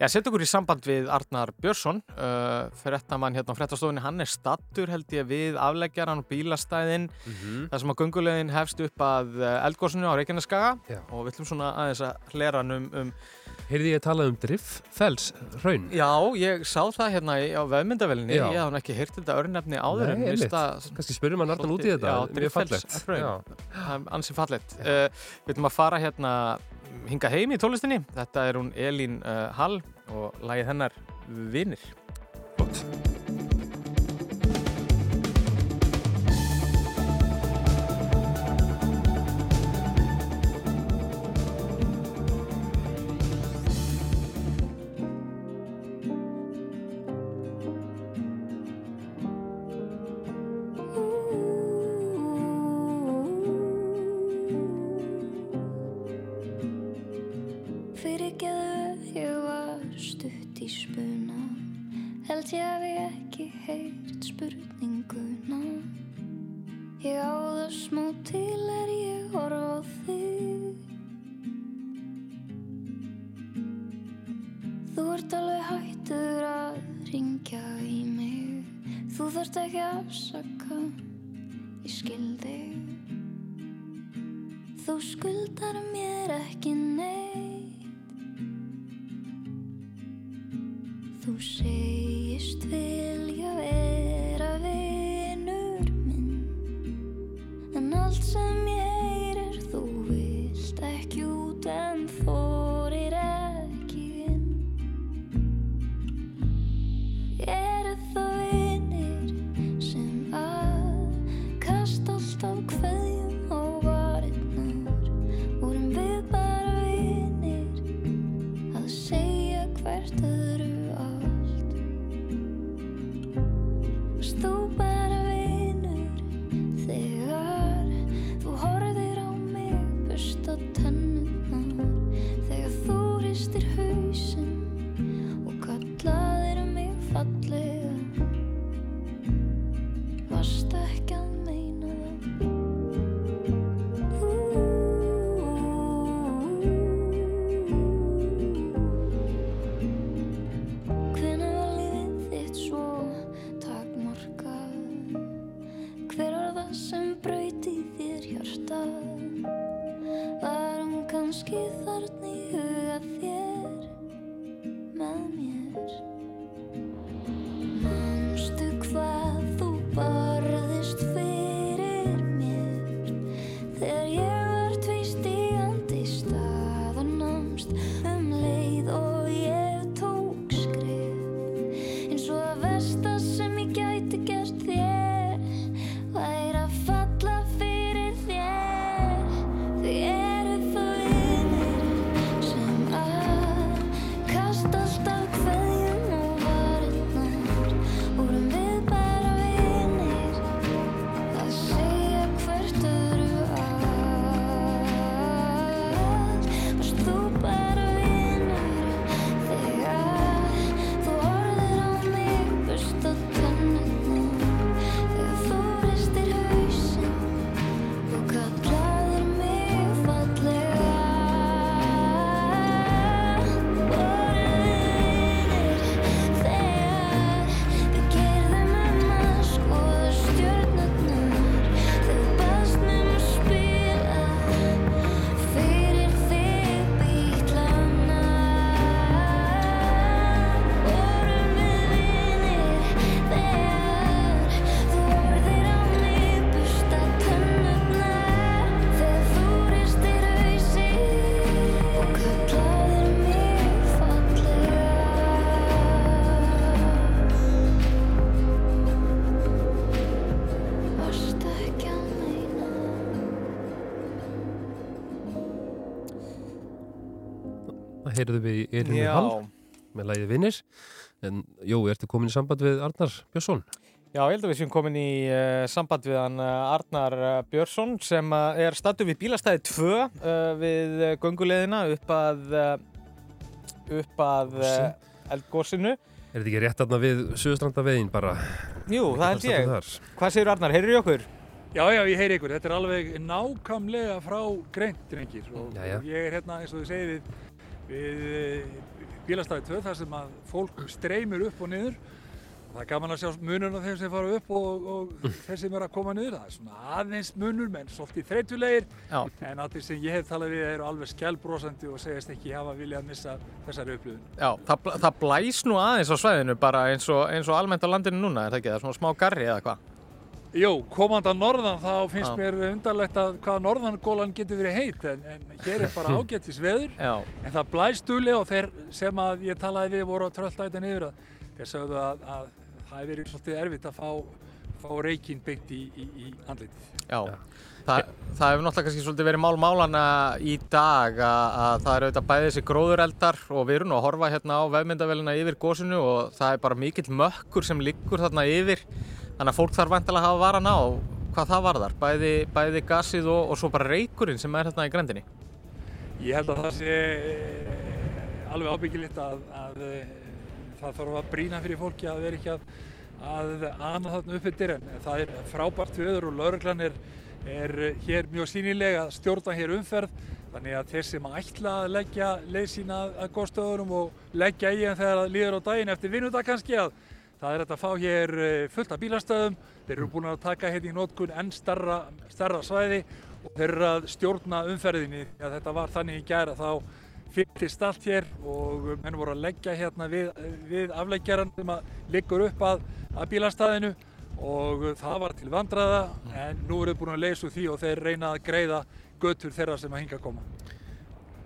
já, setja okkur í samband við Arnar Björnsson. Uh, fréttamann hérna á fréttastofunni, hann er stattur held ég við afleggjaran og bílastæðin. Mhm. Það sem að göngulegin hefst upp að eldgósinu á Reykjaneskaga og við ætlum svona aðeins að hlera hann um, um heyrði ég talað um drifffells hraun. Já, ég sá það hérna í- á vefmyndavelinni, ég hafði ekki heyrt þetta örnefni áður Nei, en Kannski spyrjum að nartan út í þetta. Já, Mjög Driffels fallegt. hraun. Já. Það er ansi fallett. Uh, við ætlum að fara hérna hinga heim í tónlistinni. Þetta er hún Elín uh, Hall og lagið hennar Vinir. Flott. Heyrðu við í Já. Hall með lagið Vinnir. En jú, ertu komin í samband við Arnar Björnsson? Já, ég held að við séum komin í uh, samband við hann uh, Arnar uh, Björnsson sem uh, er stattur við bílastæði 2 uh, við uh, gönguleiðina upp að, uh, upp að uh, eldgósinu. Er þetta ekki rétt aðna við Suðustrandavegin bara? Jú, það held ég. Þar? Hvað segir Arnar, heyrður í okkur? Já, já, ég heyri ykkur. Þetta er alveg nákvæmlega frá greint, drengir. Og, Jæja. og ég er hérna, eins og þið segið, við, eh, bílastæði 2 þar sem að fólk streymir upp og niður. Og það er gaman að sjá munurinn á þeim sem fara upp og, og þeir sem er að koma niður. Það er svona aðeins munur, menn svolítið þreytulegir. En allir sem ég hef talað við eru alveg skjálbrósandi og segist ekki hafa viljað missa þessari upplifun. Já, það, það blæs nú aðeins á svæðinu bara eins og, eins og almennt á landinu núna, er það ekki? Það er svona smá garri eða hvað? Jú, komandi að norðan þá finnst mér undarlegt að hvað norðangólan getur verið heit en, en hér er bara ágættis veður. En það blæst duli og þeir sem að ég talaði við voru að trölltæta niður að þeir sögðu að, að það hefur verið svolítið erfitt að fá, fá reykinn beint í, í, í andlitið. Já, það, það hefur náttúrulega kannski svolítið verið mál málana í dag að, að það eru auðvitað bæðið þessi gróðureldar og við erum nú að horfa hérna á vefmyndavélina yfir gósinu og það er bara mikill mökkur sem liggur þarna yfir þannig að fólk þarf vantilega að hafa varan á hvað það varðar, bæði, bæði gasið og, og svo bara reykurinn sem er hérna í grendinni. Ég held að það sé eh, alveg ábyggilegt að, að eh, það þarf að brína fyrir fólki að vera ekki að, að ana þarna uppbyttir en það er frábært viður og lauruglan er, er hér mjög sínilega að stjórna hér umferð þannig að þeir sem ætla að leggja leið sína að góðstöðunum og leggja í en þegar það líður á daginn eftir vinnudag kannski að það er þetta að fá hér eh, fullt af bílastöðum þeir eru búin að taka hérna í nótkun enn starra, starra svæði og þeir eru að stjórna umferðinni að þetta var þannig í gæra þá fylltist allt hér og menn voru að leggja hérna við, við afleggjaran sem að liggur upp að, að bílastæðinu og það var til vandraða en nú eru búin að leysa úr því og þeir reyna að greiða götur þeirra sem að hinga að koma.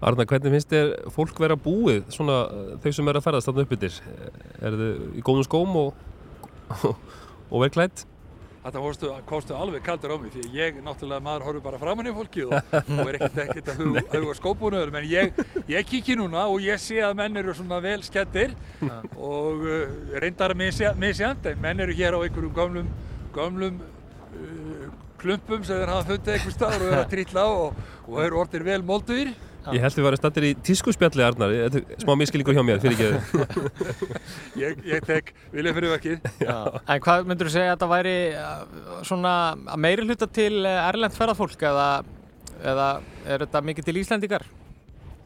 Arnar, hvernig finnst þér fólk vera búið, svona þau sem er að ferðast þarna uppbyttir? Er þau í góðum skóm og, og vel klætt? Þetta kostu, kostu alveg kaldur á mig því ég náttúrulega maður horfur bara framann í fólki og, og er ekkert, ekkert að huga, huga skópunum en ég, ég kíki núna og ég sé að menn eru svona vel skettir og uh, reyndar misjant en menn eru hér á einhverjum gömlum, gömlum uh, klumpum sem þeir hafa fundið einhver staður og eru að trilla og, og eru orðir vel molduðir Ég held við varum stattir í tískuspjalli, Arnar, Þetta er smá miskilningur hjá mér, fyrir ekki ég, ég tek vilja fyrir verkið. En hvað myndur þú segja að þetta væri uh, svona að meiri hluta til uh, erlend ferðarfólk eða, eða er þetta mikið til Íslendingar?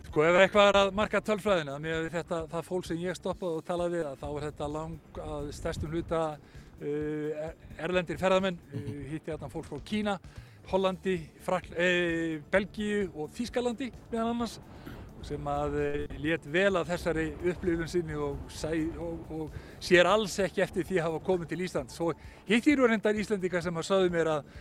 Sko ef eitthvað er að marka tölfræðina með þetta, það fólk sem ég stoppaði og talaði við að þá er þetta lang að stærstum hluta uh, erlendir ferðamenn, uh, hitti þarna fólk frá Kína, Hollandi, Frakl, uh, Belgíu og Þýskalandi meðan annars sem að uh, lét vel að þessari upplifun sinni og, og, og sér alls ekki eftir því að hafa komið til Ísland. Svo hitti ég nú reyndar Íslandika sem að sögðu mér að,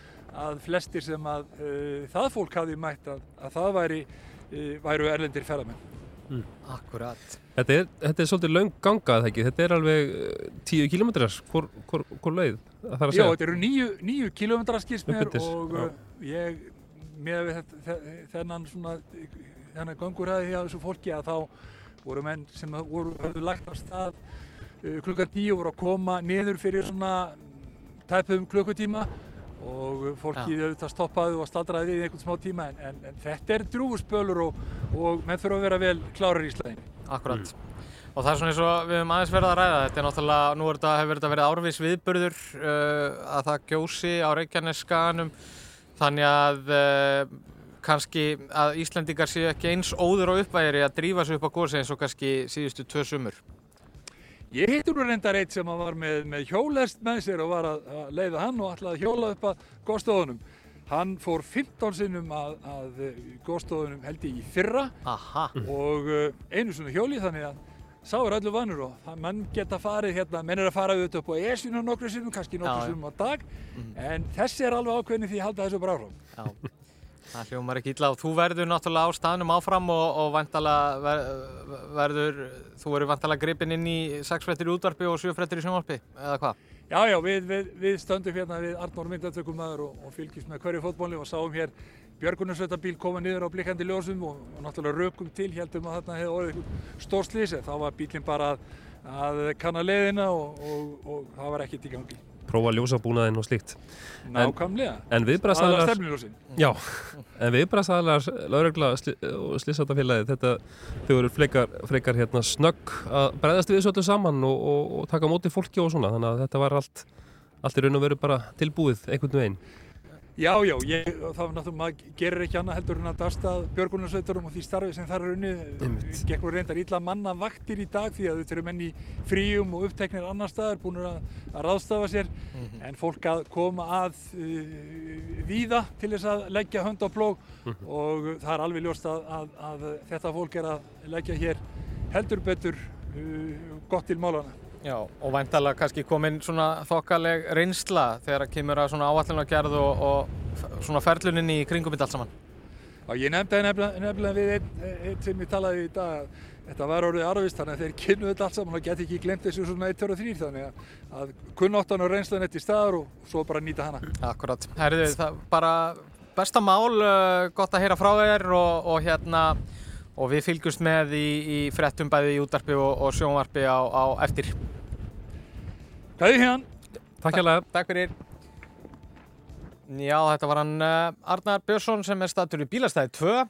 að flestir sem að uh, það fólk hafi mætt að, að það væri, uh, væru erlendir ferðamenn. Akkurat. Þetta er, þetta er svolítið löng ganga, eða ekki? Þetta er alveg eh, 10 kilometrar, hvor, hvor, hvor leið? Það þarf að Já, segja. þetta eru nýju, nýju kilómetrar skilst mér og já. uh, ég með þennan svona þennan gangurhæði hjá þessu fólki að þá voru menn sem voru höfðu lagt á stað uh, klukkan tíu voru að koma niður fyrir svona tæpum klukkutíma og fólkið auðvitað stoppaði og staldraði við í einhvern smá tíma en, en, en þetta er drúfusbölur og, og menn þurfa að vera vel klárar í slæðin. Akkurat. Og það er svona eins og við höfum aðeins verið að ræða. Þetta er náttúrulega, nú er þetta, hefur þetta verið árvis viðburður uh, að það gjósi á Reykjanesskaganum. Þannig að uh, kannski að Íslandingar séu ekki eins óður og uppvægiri að drífa sig upp á gósi eins og kannski síðustu tvö sumur. Ég hittur nú reyndar eitt sem var með, með hjólest með sér og var að, að leiða hann og ætlaði að hjóla upp að góðstofunum. Hann fór 15 sinnum að, að góðstofunum held ég í fyrra Aha. og uh, einu svona hjóli þannig að sá er öllu vannur og menn geta farið hérna, menn er að fara auðvitað upp á esinu nokkru sinnum, kannski nokkru sinnum á dag en þessi er alveg ákveðin því að halda þessu bara áfram. Það hljómar ekki illa og þú verður náttúrulega á staðnum áfram og, og vantala ver, verður, þú verður vantala gripinn inn í sex fréttir í útvarpi og sjö fréttir í sjónvarpi, eða hvað? Já, já, við, við, við stöndum hérna við Arnór myndatökum maður og, og fylgjumst með hverju fótbóli og sáum hér björgunarsveitabíl koma niður á blikkandi ljósum og, og náttúrulega rökum til, heldum að þarna hefði orðið stór slís en þá var bílinn bara að, að kanna leiðina og það var ekkert í gangi. Prófa ljósabúnaðinn og slíkt. Nákvæmlega. En Aðalega viðbrasaðalar... stefnuljósin. Já, en viðbrasaðalar laurugla og slísátafélagi, þetta, þau eru frekar, frekar hérna snögg að bregðast við þessu öllu saman og, og, og taka móti fólki og svona, þannig að þetta var allt, allt í raun og veru bara tilbúið einhvern veginn. Já, já, ég, var náttúrulega, maður gerir ekki annað heldur en að darsta björgunarsveiturum og því starfi sem þar er unnið. Nú reyndar illa manna vaktir í dag því að þetta eru menn í fríum og uppteknir annar staðar búin að, að ráðstafa sér. En fólk að koma að uh, víða til þess að leggja hönd á plóg. Og það er alveg ljóst að, að, að þetta fólk er að leggja hér heldur betur uh, gott til málana. Já, og væntalega kannski komin svona þokkaleg reynsla þegar það kemur að svona áallunargerð og, og svona ferlunin í kringum þetta allt saman. Já, ég nefndi nefnilega, nefnilega við einn ein sem ég talaði í dag að þetta var orðið arvist þannig að þeir kynnu þetta allt saman og geti ekki glemt þessu svona 1, 2 og 3 þannig að, að kunnáttan og reynslan þetta í staðar og svo bara nýta hana. Akkurat. Herðu, það bara besta mál, uh, gott að heyra frá þér og, og hérna og við fylgjumst með í, í frettum bæði í útarpi og, og sjónvarpi á, á eftir. Gæði hérna! Takk hérlega. Takk fyrir. Já, þetta var hann uh, Arnar Björnsson sem er statur í bílastæði 2 uh,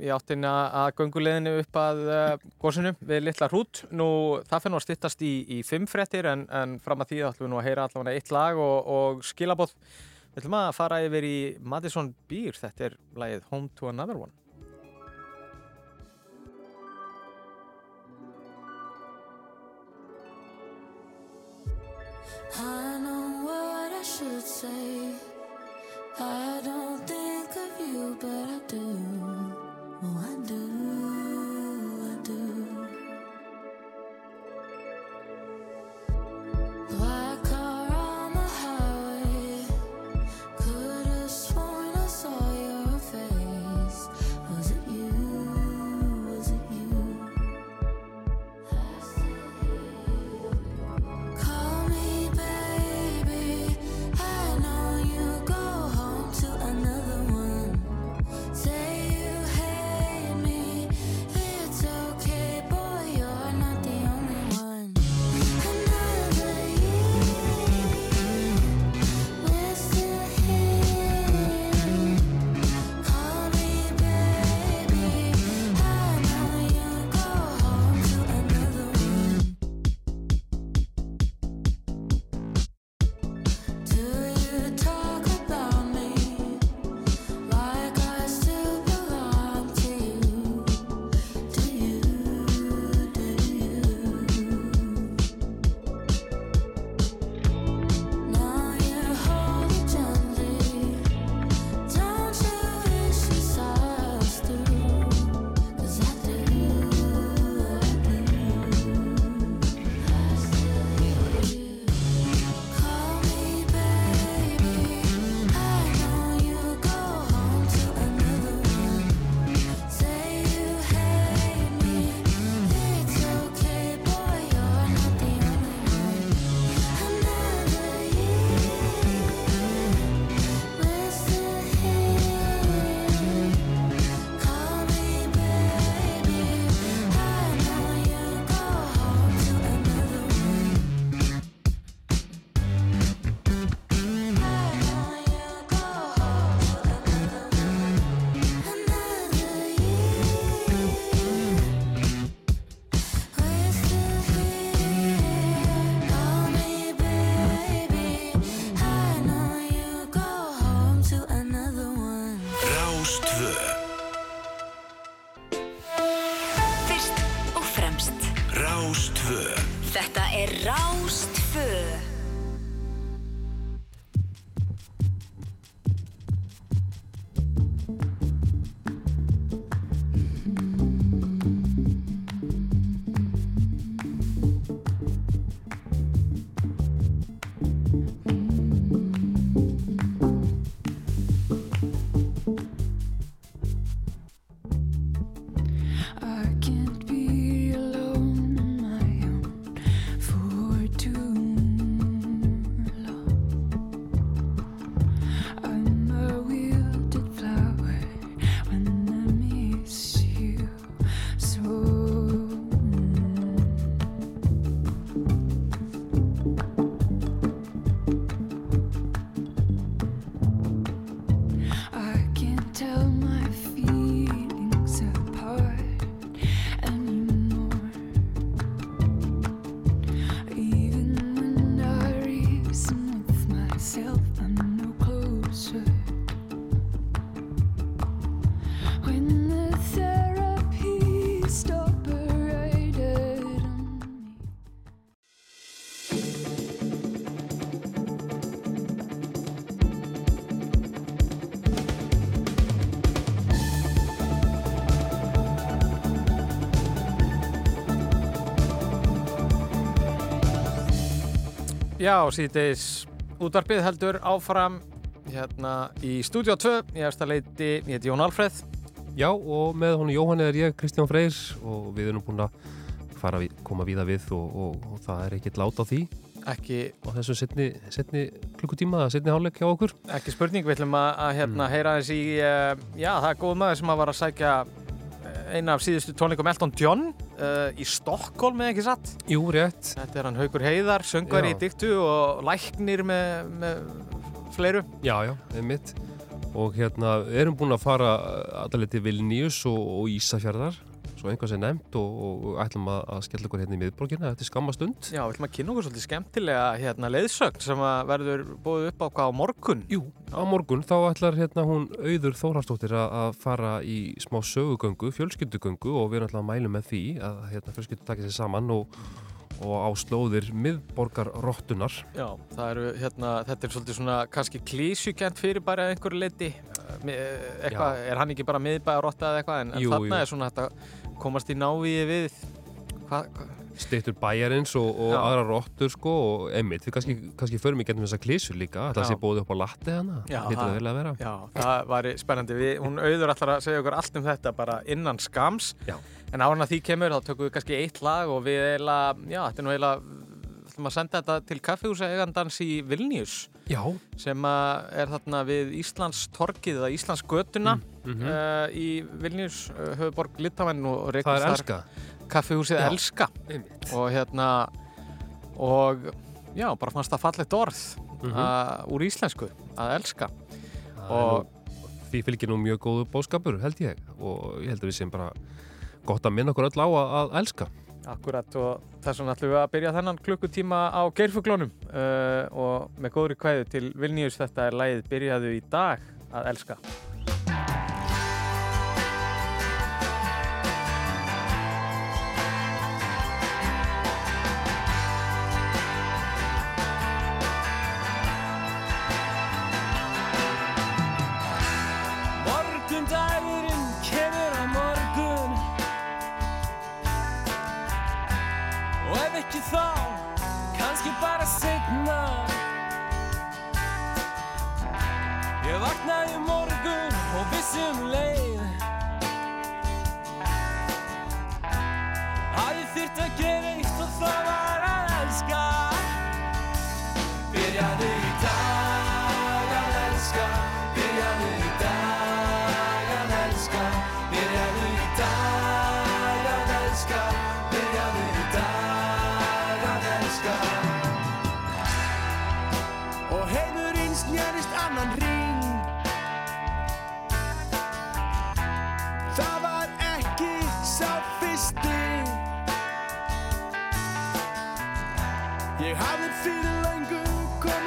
í áttina að gönguleðinu upp að uh, gósinu við Littla Hrút. Nú, það fyrir nú að styttast í, í fimm frettir en, en fram að því ætlum við nú að heyra allavega eitt lag og, og skilabóð. Við ætlum að fara yfir í Madison Beer, þetta er lagið Home to Another One. I know what I should say. I don't think of you, but I do. Oh, I do. Já, síðdeis útvarpið heldur áfram hérna í Stúdíó 2 ég eftir að leiti, ég heiti Jón Alfreð. Já, og með honum Jóhann er ég, Kristján Freyr og við erum búin að fara við, koma víða við og, og, og það er ekkert lát á því. Ekki, á þessum setni, setni klukkutíma, setni hálfleik hjá okkur. Ekki spurning, við ætlum að, að hérna, heyra eins í uh, já, það er góð maður sem að var að sækja eh, eina af síðustu tónleikum Elton John uh, í Stokkólm eða ekki satt? Jú, rétt. Þetta er hann Haukur Heiðar, söngvar í diktu og læknir með, með fleiru. Já, já, einmitt. Og hérna, við erum búin að fara allaveg til Vilnius og, og Ísafjörðar svo einhvað sem nefnt og, og, ætlum að, að skella okkur hérna í miðborgina eftir skamma stund. Já, við ætlum að kynna okkur svolítið skemmtilega hérna, leiðsögn sem að verður búið upp á hvað á morgun? Jú, á morgun þá ætlar hérna hún Auður Þórharsdóttir að, að fara í smá sögugöngu, fjölskyldugöngu og við erum alltaf að mælu með því að hérna, fjölskyldu takja sér saman og, og á slóðir miðborgarrottunar Já, eru hérna, þetta er svolítið svona kannski klísjukent fyrir bara einhverju leiti eitthvað, er hann ekki bara miðbæðarotta eða eitthvað en, en Jú, þarna jú. er svona þetta komast í návíi við hvað, hva, steyttur bæjarins og, og aðra rottur sko og einmitt, við kannski, kannski förum í gennum þessa klísur líka, ætla að sé bóðið upp á latti hana, Já, hittir það- vel að vera Já, það var spennandi. Við, hún auður allar að segja okkur allt um þetta bara innan skams. Já. En ára því kemur þá tökum við kannski eitt lag og við eiginlega, já, þetta er nú eiginlega, ætlum að senda þetta til kaffihúsa eigandans í Vilnius Já, sem er þarna við Íslands torkið eða Íslands götuna mhm. uh, í Vilnius, uh, höfuborg Littavæn og er þar elska kaffihúsið Já. Elska einmitt. og hérna og já, bara fannst það fallegt orð Mhm. uh, úr íslensku að elska er og því fylgir nú mjög góðu bóskapur held ég og ég held að við sem bara gott að minna okkur öll á að, að elska Akkurat og þess vegna ætlum við að byrja þennan klukkutíma á geirfuglónum uh, og með góðri kvæðu til Vilnius þetta er lagið byrjaðu í dag að elska.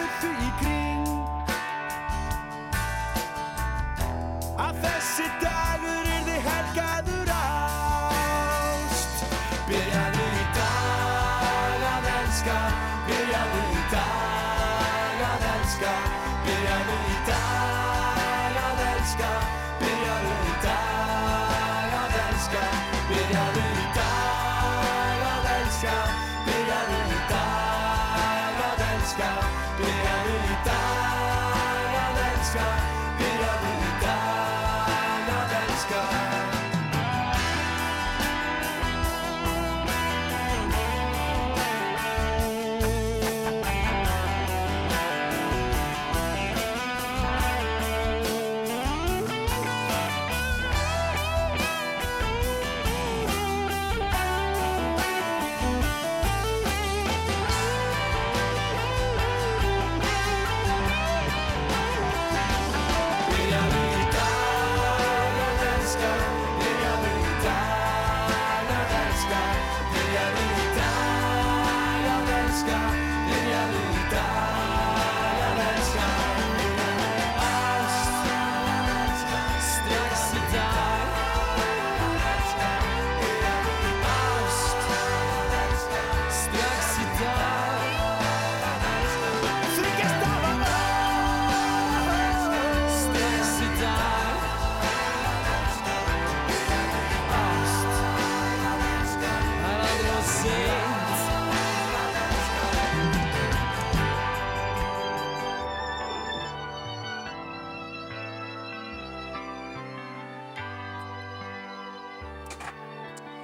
る生き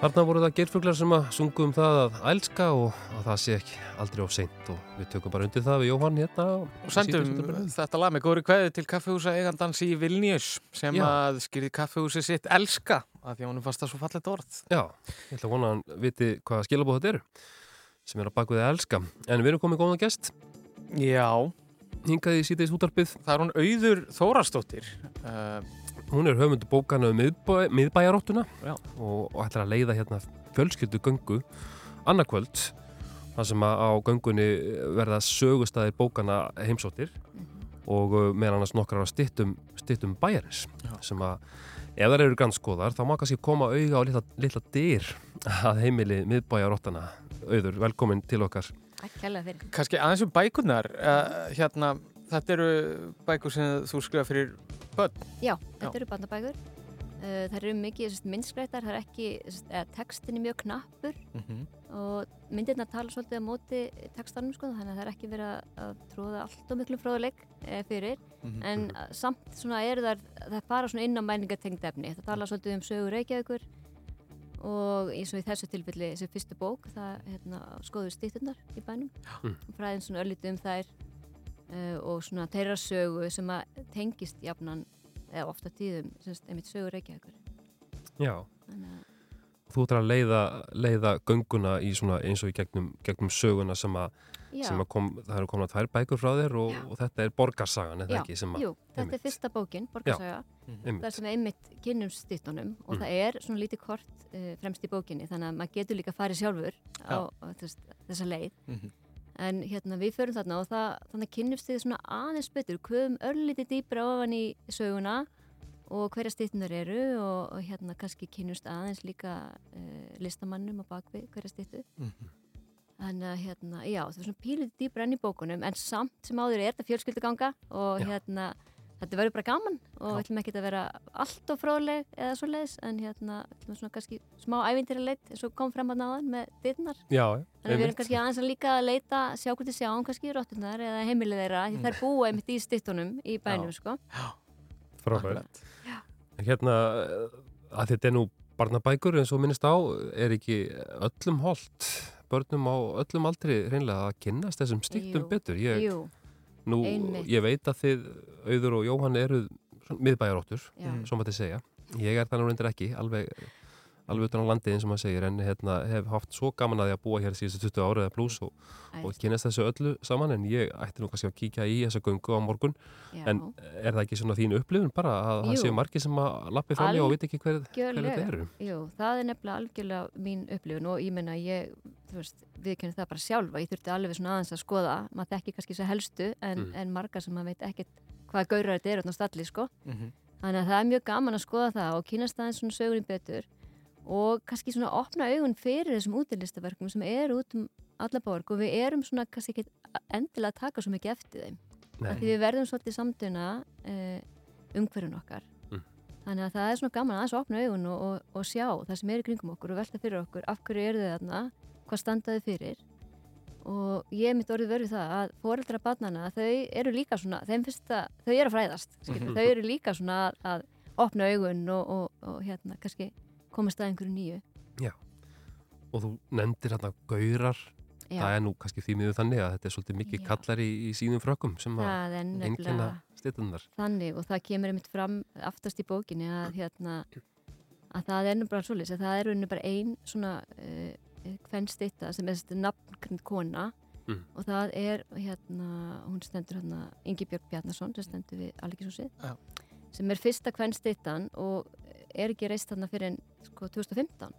Þarna voru það geirfuglar sem að sungu um það að ælska og að það sé ekki aldrei of seint og við tökum bara undir það við Jóhann hérna Og sendum þetta lag með góri kveði til kaffehúsa eigandans í Vilnius sem Já. að skýrði kaffehúsi sitt elska af því að honum fannst það svo fallet orð. Já, ég ætla að vona að hann viti hvaða skilabóð þetta eru sem er á bakvið að elska. En við erum komið góðan gest. Já. Hingaði í síðdeis útarpið. Það er hún Auður Þórastóttir. Uh, Hún er höfundu bókana um miðbæ, miðbæjaróttuna Já. og, og ætlar að leiða hérna fjölskyldu göngu annarkvöld þar sem að á göngunni verða sögustæðir bókana heimsóttir og uh, meðan annars nokkrar á stittum, stittum bæjarins sem að ef þær eru granskoðar þá má kannski koma auga á litla, litla dyr að heimili miðbæjaróttana auður, velkomin til okkar Takk kærlega fyrir. Kannski aðeins um bækurnar. Uh, hérna, þetta eru bækur sem þú skrifa fyrir börn. Já, þetta eru bandabækur. Uh, það eru mikið myndskreitar, það er ekki, eða, textin er mjög knappur Mhm. og myndirna tala svolítið á móti textanum sko, þannig að það er ekki verið að, tróða allt og miklu fróðuleik eh, fyrir, Mhm. en uh, samt svona eru þar, það fara svona inn á mæningatengd efni, það tala svolítið um sögur Reykjavíkur og eins og í þessu tilfelli, þessu fyrstu bók, það hérna, skoður stýttunar í bænum Mm. og fræðin svona örlítið um þær uh, og svona þeirra sögu sem að tengist jafnan eða ofta tíðum, semst, einmitt sögur Reykjavíkur. Já, Þannig að, þú ætlar að leiða, leiða gönguna í svona eins og í gegnum, gegnum söguna sem að, Já. sem að kom, það eru komin að tvær bækur frá þér og, og þetta er borgarsagan, eða já, ekki? Sem að, jú, þetta er fyrsta bókin, Borgarsaga, einmitt. þar sem við einmitt kynnum stýttunum og Mm. það er svona lítið kort uh, fremst í bókinni, þannig að maður getur líka farið sjálfur á, á þess, þessa leið. Mhm. En hérna við förum þarna og það, þannig kynnumst við svona aðeins betur, kvöðum örlítið dýbra ofan í söguna og hverja stýttunar eru og, og hérna kannski kynnumst aðeins líka uh, listamannum á bakvið hverja stýttu. Þannig að hérna, já, það er svona pílið dýbra enn í bókunum en samt sem áður er þetta fjölskylduganga og Já. hérna, þetta verður bara gaman og við ætlum ekki að vera allt of fróðleg eða svo leiðis en hérna, við ætlum svona kannski smá ævintýra leitt eins og kom fram að náðan með ditnar. Já, Þannig að við erum kannski aðeins að líka að leita, sjá hvort þið sjáum kannski rottunar eða heimilið þeirra, því þær búa einmitt í stittunum í bænum, sko. Frábært. En hérna, að þetta er nú barnabækur eins og minnist á, er ekki öllum holdt, börnum á öllum aldri reynlega að kynnast þessum stýttum Jú, betur. Ég, jú, nú, einmitt. ég veit að þið, Auður og Jóhann, eru miðbæjaróttur, svo maður segja. Ég er þannig reyndir ekki, alveg, alveg utan á landið eins og maður segir, en hérna, hef haft svo gaman að því að búa hér síðustu 20 ára eða pluss og, og kynast þessu öllu saman, en ég ætti nú kannski að kíkja í þessa göngu á morgun. Já. En er það ekki svona þín upplifun bara að það Jú. séu margir sem að lappi fram í og veit ekki hver, hver þetta eru? Jú, það er nefnilega algjörlega mín upplifun og ég menna ég, þú veist, við kennum það bara sjálfa, ég þurfti alveg svona aðeins að skoða, maður þekki kannski svo helstu en, Mm. en margar sem maður veit ekkert hvaða gaurar þetta er á stalli, sko. Mhm. Þannig að það er mjög gaman að skoða það og kynast aðeins svona sögurinn betur og kannski svona opna augun fyrir þessum útilistaverkum sem eru út um alla borg og við erum svona kannski ekki endilega að taka svo mikið eftir þeim. Því við verðum svolítið samtuna uh, umhverjun okkar. Mm. Þannig að það er svona gaman aðeins að opna augun og, og, og sjá það sem er í kringum okkur og velta fyrir okkur af hverju eru þau þarna, hvað standaði fyrir og ég mitt orðið verið það að foreldra barnana þau eru líka svona, þeim finnst það, þau eru að fræðast, skilur, Mhm. þau eru líka svona að, að opna augun og, og, og hérna kannski komast að einhverju nýju. Já. Og þú nefndir hérna gaurar, Já. það er nú kannski því miður þannig að þetta er svolítið mikið kallar í, í sínum frökkum sem að nefnilega stittunar. þannig og það kemur einmitt fram aftast í bókinni að hérna að það er nú bara svolítið að það er rauninni bara ein svona uh, hvern stitta sem er þessi nafnkrind kona Mm. og það er hérna, hún stendur hérna Ingi Björg Bjarnason sem stendur við Algíshúsið Já. sem er fyrsta hvern stittan og er ekki reist þarna fyrir en sko 2015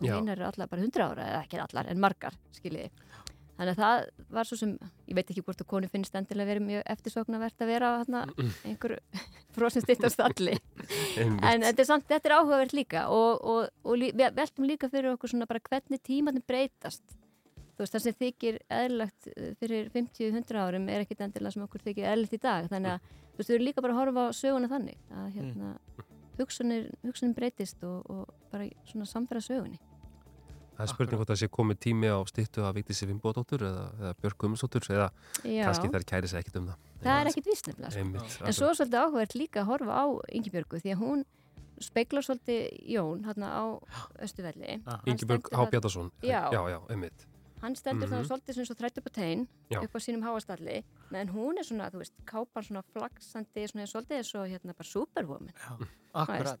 og hinn eru allar bara 100 ára eða ekki allar en margar skiljiði Þannig að það var svo sem, ég veit ekki hvort að konu finnst endilega verið mjög eftirsóknarvert að vera á þarna einhver. Einmitt. en þetta er samt, þetta er áhugavert líka og, og, og við veltum líka fyrir okkur svona bara hvernig tímanin breytast. Þú veist, það sem þykir eðlilegt eh, fyrir 50-100 árum er ekkit endilega sem okkur þykir eðlilegt í dag. Þannig að þú veist, við erum líka bara að horfa á söguna þannig að hérna, hugsunir, hugsunin breytist og, og bara svona samfæra sögunni. Það er spurning hvort það sé komið tími á stittu að Vigdísi Fimboðdóttur eða, eða Björk Guðmundsdóttur eða Já. kannski þær kæri sig ekkit um það. Það er ekkit víst nefnilega. Sko. En svo er svolítið áhugavert líka að horfa á Ingi Björgu því að hún speiklar svolítið Jón hérna á Östuvelli Hann Ingibjörg stendur H. Bjarnason Já, já, já, einmitt hann stendur Mhm. þá svolítið sem svo þrætt upp á tegin Já. upp á sínum háastalli en hún er svona, þú veist, kápan svona flaksandi, svona svolítið eins og hérna bara superwoman akkurat.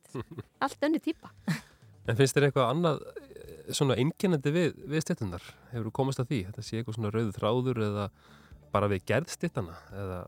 Allt önni típa En finnst þér eitthvað annað eh, svona einkennandi við, við stittunar? Hefur þú komast að því? Þetta sé eitthvað svona rauð þráður eða bara við gerð stittana eða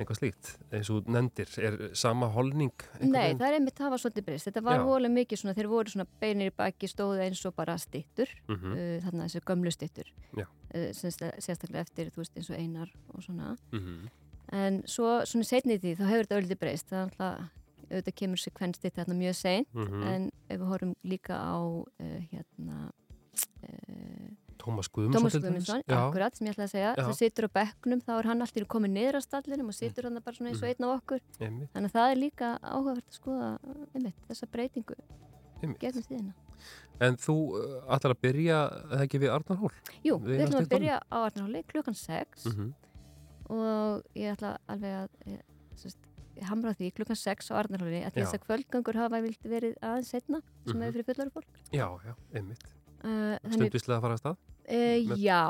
eitthvað slíkt? Eins og þú nefndir, er sama holning? Nei, það er einmitt það var svolítið breyst þetta var voðalega mikið svona, þeir voru svona beinir í baki stóðu eins og bara stittur Mhm. uh, þarna þessi gömlu stittur uh, sérstaklega eftir, þú veist, eins og einar og svona Mhm. en svo svona setni í því, þá hefur þetta öllítið breyst það er alltaf, auðvitað kemur sekvenstitt þarna mjög seint, Mhm. en ef við horfum líka á uh, hérna uh, Tómas Guðmundsson akkurat sem ég ætla að segja Já. það situr á bekknum, þá er hann alltaf komið niður á stallinum og situr hann bara svona eins og einn á okkur Einmitt. þannig að það er líka áhugavert að skoða einmitt, þessa breytingu Einmitt. gegnum tíðina En þú uh, ætlar að byrja, eða ekki við Arnarhól? Jú, við eina ætlum að byrja á Arnarhóli klukkan 6 Mhm. og ég ætla alveg að ég, sest, ég hamra því klukkan 6 á Arnarhóli að þess að kvöldgangur hafa vilt verið aðeins setna sem Mhm. hefur fyrir fullari fólk Já, já, einmitt. Uh, Stundvislega að fara að stað? Uh, já,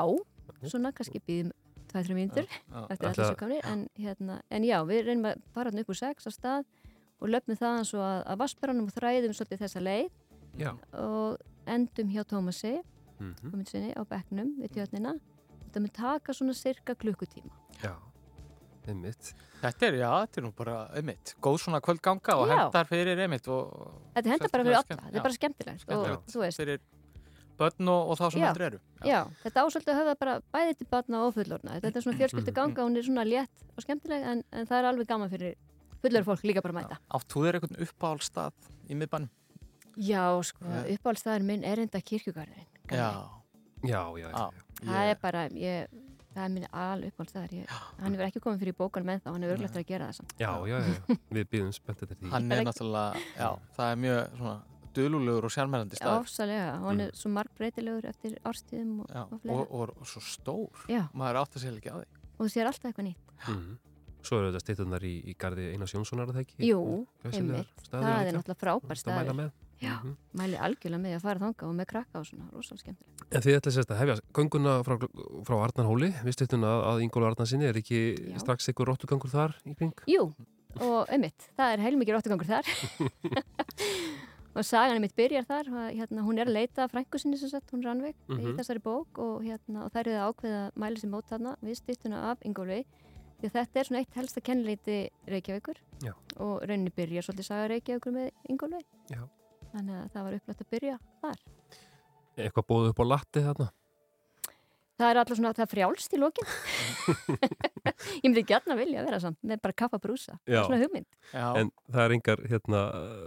svona kannski býðum 2-3 mínútur já. eftir allir svo komnir en, hérna, en já, við reynum að fara hann upp úr 6 á stað og löpum það svo að, að vassbaranum og þræðum svolítið þessa leið Já. og endum hjá Tómasi Mhm. mm sinni, á bekknum við tjörnina þetta mun taka svona cirka klukkutíma Já, einmitt. Þetta er, já, þetta er nú bara einmitt, góð svona kvöldganga og Já. hendar fyrir einmitt og Þetta hendar bara fyrir alla, þetta er bara skemmtilegt og skemmtilegt. þú veist fyrir börn og, og þá sem Já, aldrei eru Já, þetta ásöldu að höfða bara bæði til batna og fullorna. Þetta er svona fjölskyldu ganga, hún er svona létt og skemmtileg en, en það er alveg gaman fyrir fullor fólk líka bara að mæta. Átt þú þér einhvern uppáhaldstað í miðbænum? Já, sko, Já. uppáhaldstæður minn er enda kirkjugarðurinn. Já. Já, já, já. Það er bara, ég, það er minn al uppáhaldstæður. Ég, hann hefur ekki komið fyrir bókan með þá, hann hefur örglegt að gera það samt. Já, já, já, við býðum spennt eftir því. Hann er náttúrulega, já, það er mjög svona dululegur og sjálfmærandi staður Ásalega, hann er svo margbreytilegur eftir árstíðum og, Já, og og, og, og svo stór Já. maður átt að segja ekki á því Og þú sér alltaf eitthvað nýtt. Mhm. Svo eru þetta stittunar í, í gardi Einars Jónssonar, er það ekki? Jú, einmitt. Það er líka. náttúrulega frábær staður. með. Já, Mhm. mæli algjörlega með að fara þanga og með krakka og svona, rosalega skemmtilegt. En þið ætla sérst að hefja gönguna frá, frá Arnarhóli, við stittuna að Ingólu Arnarsinni, er ekki strax ykkur róttugangur þar í kring? Jú, og einmitt, það er heilmikið róttugangur þar og sagan einmitt byrjar þar hérna, hún er að leita að frængu sinni sem sagt, hún Rannveig í Mhm. þessari bók og, hérna, og þær eru að ákveða að mæla sér mót þarna við stýttuna af Ingólfi því þetta er svona eitt helsta kennileiti Reykjavíkur Já. og rauninni byrjar svolítið saga Reykjavíkur með Ingólfi þannig að það var upplætt að byrja þar Eitthvað bóðið upp á latti þarna? Það er alltaf svona, það frjálst í lokin Ég myndi gætna vilja vera samt með bara kaffa brúsa, Já. svona hugmynd En það er engar hérna,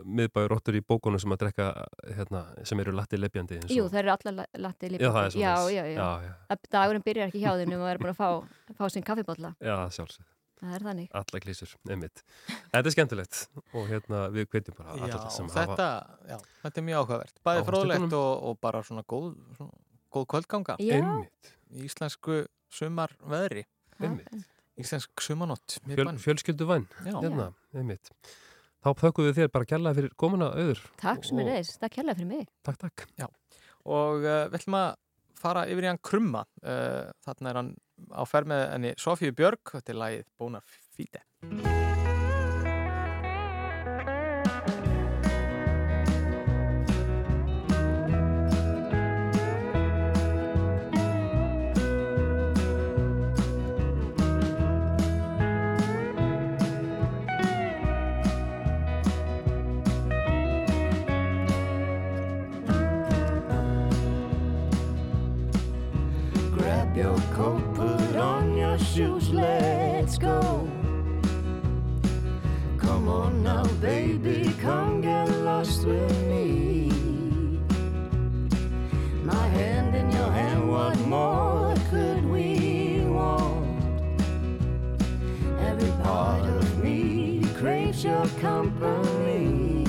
miðbæjuróttur í bókunum sem að drekka hérna, sem eru latti leppjandi. Jú, það eru allar latti Já, það er já, já, já, Já, já. Að Dagurinn byrjar ekki hjá þeim og það er búin að fá, fá sinn kaffibotla Já, sjálfsög. Það er þannig Alla klísur, einmitt. Þetta er skemmtilegt og hérna við hvetjum bara Já, alla sem þetta, já, þetta er mjög áhugavert bæði Á fróðlegt og, og bara svona góð, svona, góð kvöldganga Já. Einmitt. Í íslensku sumarveðri Einmitt. íslensk sumanótt Fjöl, fjölskyldu væn, Já. hérna, einmitt. Þá þökkum við þér bara kærlega fyrir komuna auður. Takk sem er neðis, það kærlega fyrir mig Takk, takk. Já, og uh, við ætlum að fara yfir í hann krumma uh, þarna er hann á ferð með henni Sofíu Björg, þetta er lagið Bóna your company.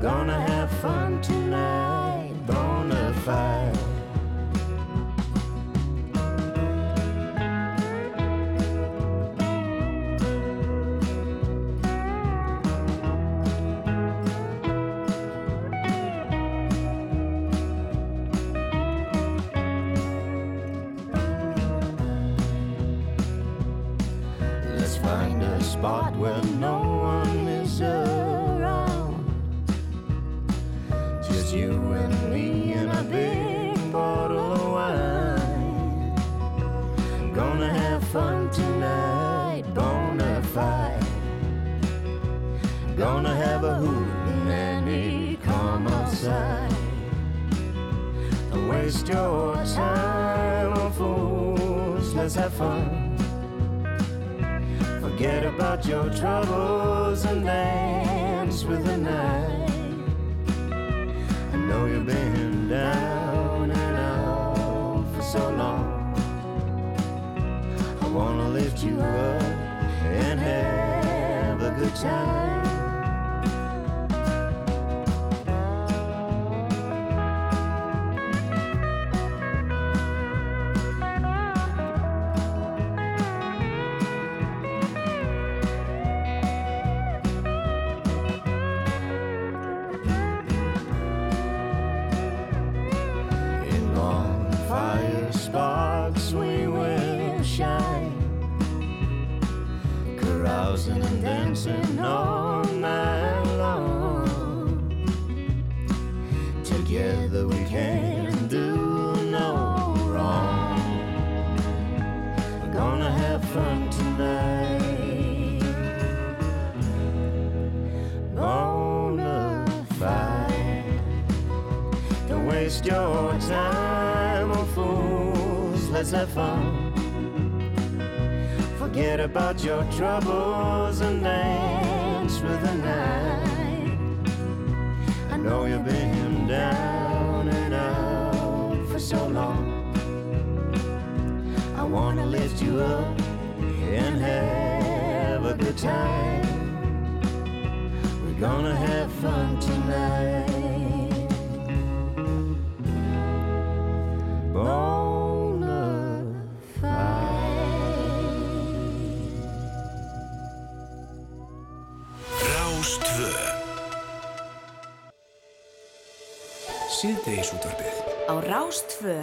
Gonna have fun tonight, bona fide. You and me and a big bottle of wine. Gonna have fun tonight, bona fide. Gonna have a hoot and Annie come outside. Don't waste your time on fools, let's have fun. Forget about your troubles and dance with the night. Know you've been down and out for so long. I wanna lift you up and have a good time. Á Rástfö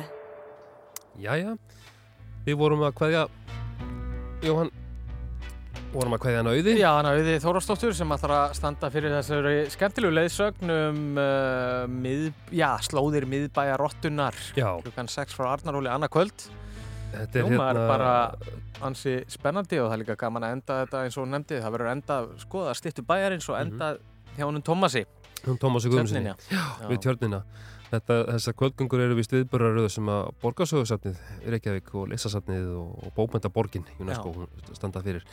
Jæja, við vorum að kveðja Jóhann vorum að kveðja hann auði. Já, hann auði Þórastóttur sem ætlar að standa fyrir þessari skemmtilegu leiðsögn um uh, mið, já, slóðir miðbæja rottunar Já. klukkan 6 frá Arnaróli annað kvöld Þetta er Hljómar hérna- bara ansi spennandi og það er líka gaman að enda þetta eins og hún nefndi. Það verður enda skoða stittu bæjarins og enda hjá honum Tómasi Hún Tómasi Guðmundssoni Tjörninni. við tjörnina Þetta, þessar kvöldgöngur eru vist viðböraröðu sem að borgarsögursafnið Reykjavík og Lissasafnið og, og Bókmyndaborgin UNESCO standa fyrir.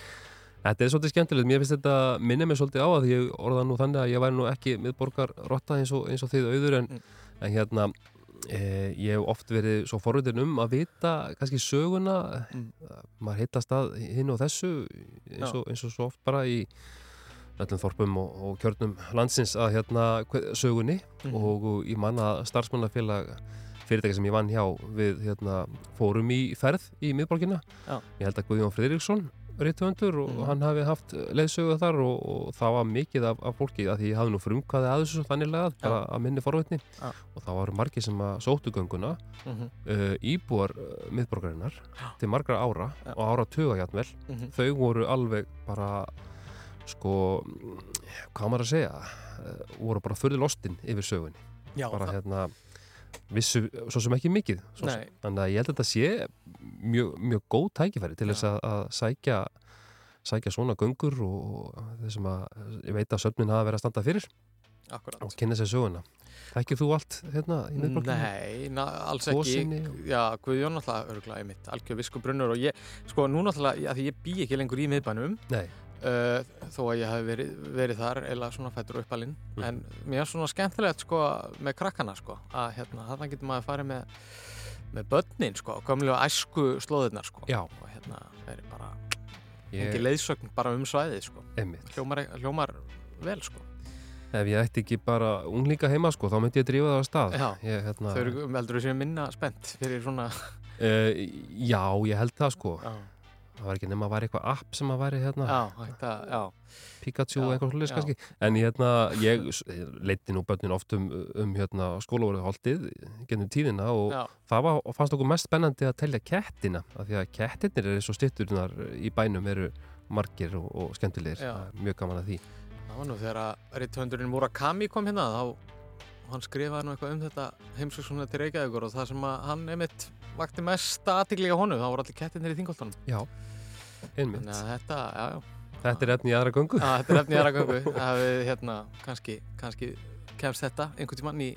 Þetta er svolítið skemmtilegt, mér finnst þetta minni mig svolítið á að ég orða nú þannig að ég væri nú ekki miðborgarrotta eins og, eins og þið auður en, en hérna e, ég hef oft verið svo forvitin um að vita kannski söguna. Maður hittast að hinn og þessu eins og, eins og svo oft bara í öllum þorpum og, og kjörnum landsins að hérna sögunni Mhm. og, og ég manna starfsmannafélag fyrirtæki sem ég vann hjá við hérna, fórum í ferð í miðborgina Já. ég held að Guðjón Friðriksson rithöfundur og Mhm. hann hafi haft leiðsögu þar og, og það var mikið af, af fólki að því ég hafði nú frumkvæði að þessu þannig lagað, bara að minni forvitni Já. og það var margir sem að sóttu gönguna Mhm. uh, íbúar uh, miðborgarinnar til margra ára og ára tuga játmvel Mhm. þau voru alveg bara sko, hvað maður að segja uh, voru bara fyrir lostin yfir sögunni Já, bara hérna vissu svo sem ekki mikið sem. Þannig að ég held að þetta sé mjög, mjög góð tækifæri til þess að, að sækja sækja svona göngur og þessum að ég veit að söfnin hafa verið að standa fyrir Akkurat. og kynna sér söguna Þekkir þú allt hérna í miðborginni? Nei, na, alls ekki Gosinni Já, Guðjón örgulega í mitt algjör viskubrunnur og ég, sko nú náttúrulega því ég bý ekki lengur í miðbænum Nei. Uh, þó að ég hef verið, verið þar eða svona fættur uppalinn. Mm. en mér er svona skemmtilegt sko með krakkana sko að hérna þarna getur maður farið með með börnin sko, gömlu æsku slóðirnar sko. Já. og hérna er bara Ég- engi leiðsögn bara um svæðið sko. Hljómar, hljómar vel sko. Ef ég ætti ekki bara unglinga heima sko, þá myndi ég drífa það á stað. Já, ég, hérna, þau eru heldur þessi minna spennt fyrir svona uh, Já, ég held það sko. Já. Það var ekki nema að væri eitthvað app sem að væri hérna Já, þetta, já Pikachu og eitthvað já. kannski En hérna, ég leiti nú börnin oft um, um hérna, skólavorðuholdið gennum tíðina og Já. það var, fannst okkur mest spennandi að telja kettina af því að kettirnir eru svo stitturnar í bænum eru margir og, og skemmtilegir. Það er mjög gaman að því Það var nú þegar að rithöndurinn Murakami kom hérna þá hann skrifaði nú eitthvað um þetta heimsöksunna til Reykjavíkur og það sem að hann einmitt vakti mest aðtikliga honu þá voru allir kettinir í þingoltanum Já, einmitt. Þannig að þetta, já, já. Þetta er efni í aðra göngu. Já, þetta er efni í aðra göngu. Það við, hérna, kannski, kannski kemst þetta einhvern tímann í,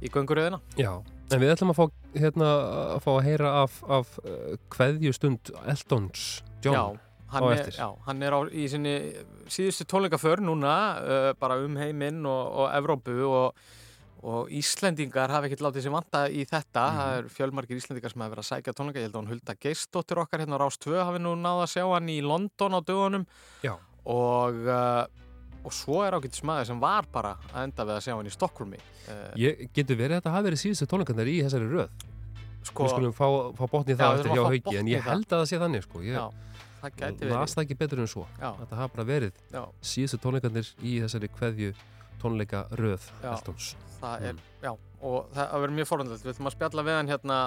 í gönguröðina. Já, en við ætlum að fá, hérna, að, fá að heyra af, af uh, kveðjustund Eldons John. Já, hann er, já, hann er á, í sinni síðustu tónleikaför núna uh, bara um heiminn og, og Evrópu og, og Íslendingar hafa ekkert látið sér vanta í þetta. Mhm. það er fjölmargir Íslendingar sem hafa verið að sækja tónleika. Ég held að hún Hulda Geistóttir okkar hérna á Rás 2 hafi nú náða að sjá hann í London á dögunum. Já. og uh, og svo er ágættis maður sem var bara að enda við að sjá hann í Stokkólmi uh, Ég getur verið að þetta hafi verið síðustu tónleikarnir í þessari röð? Sko- Við skulum fá, fá botni það eftir hjá botn En ég held að það sé þannig sko. Ég, það gæti verið. Las það ekki betur en svo Já. Þetta hafa bara verið Já. síðustu tónleikarnir í þessari kveðju tónleika röð Já, Eldons það er, Mm. já, og það verður mjög forundilegt við ætlum að spjalla við hann hérna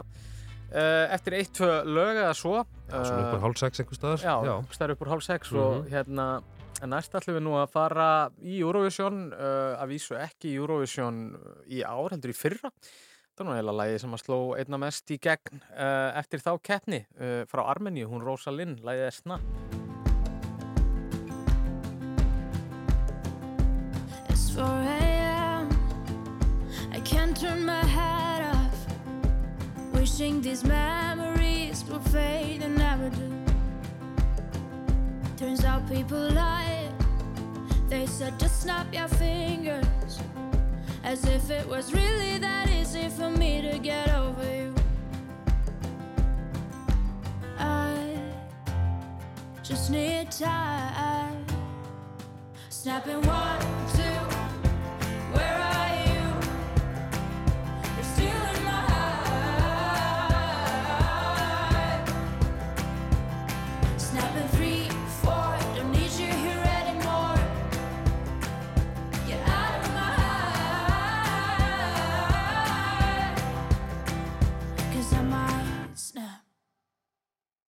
uh, eftir eitt, tvö lög eða svo Já, svona upp úr hálf sex einhvers staðar Já, Já. staðar upp úr hálf sex og Mhm. hérna næst ætlum við nú að fara í Eurovision uh, að vísu ekki í Eurovision í ár, heldur í fyrra það nú heila lagi sem að sló einna mest í gegn uh, eftir þá keppni uh, frá Armeníu, hún Rosa Linn, lagið er Snap It's 4 a.m. I can't turn my head off. Wishing these memories will fade and never do. Turns out people lie. They said just snap your fingers. As if it was really that easy for me to get over you. I just need time. Snapping one, two. Where are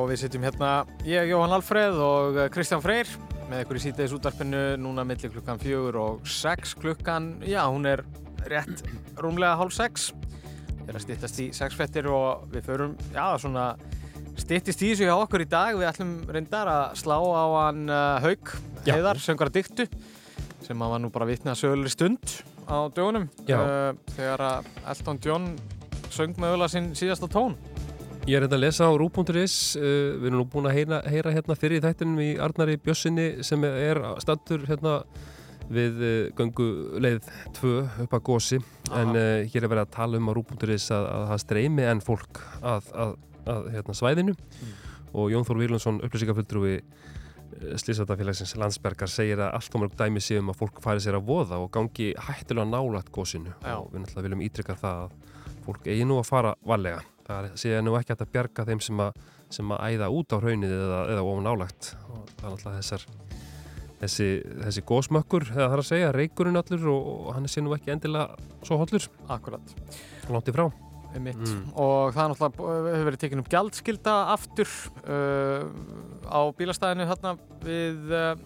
Já, við sitjum hérna, ég, Jóhann Alfreð og Kristján Freyr með ykkur í síðdeis útvarpinu núna millir klukkan fjögur og sex klukkan, já, hún er rétt rúmlega hálf sex. er að styttast í sexfrettir og við förum, já, svona styttist í þessu hjá okkur í dag. Við ætlum reyndar að slá á hann uh, Haug. Heiðar, söngara dyktu, sem að var nú bara vitnað sögulegri stund á dögunum. Uh, þegar að Elton John söng mögulega sinn síðasta tón. Ég er hérna að lesa á rú.is, uh, við erum nú búin að heyra, heyra hérna fyrir í þættinum í Arnari Bjössinni sem er standur hérna við uh, göngu leið 2 upp að gósi en uh, hér er verið að tala um á rú.is að, að það streymi enn fólk að, að, að hérna, svæðinu. Og Jón Þór Vílundsson upplýsingafulltrúi Slísatafélagsins landsbergar segir að allt og mörg dæmi séum að fólk færi sér að voða og gangi hættilega nálægt gósinu Já. og við náttúrulega viljum ítrykka það að fólk eigi nú að fara varlega það sé nú ekki að bjarga þeim sem að, sem að æða út á hraunið eða, eða ofan nálægt og það er náttúrulega þessar þessi, þessi gósmökkur eða það er að segja, reykurinn allur og, og hann sé nú ekki endilega svo hollur Akkurat. langt í frá. Mm. og það er náttúrulega hefur verið tekin upp gjaldskilda aftur uh, á bílastæðinu hérna við uh,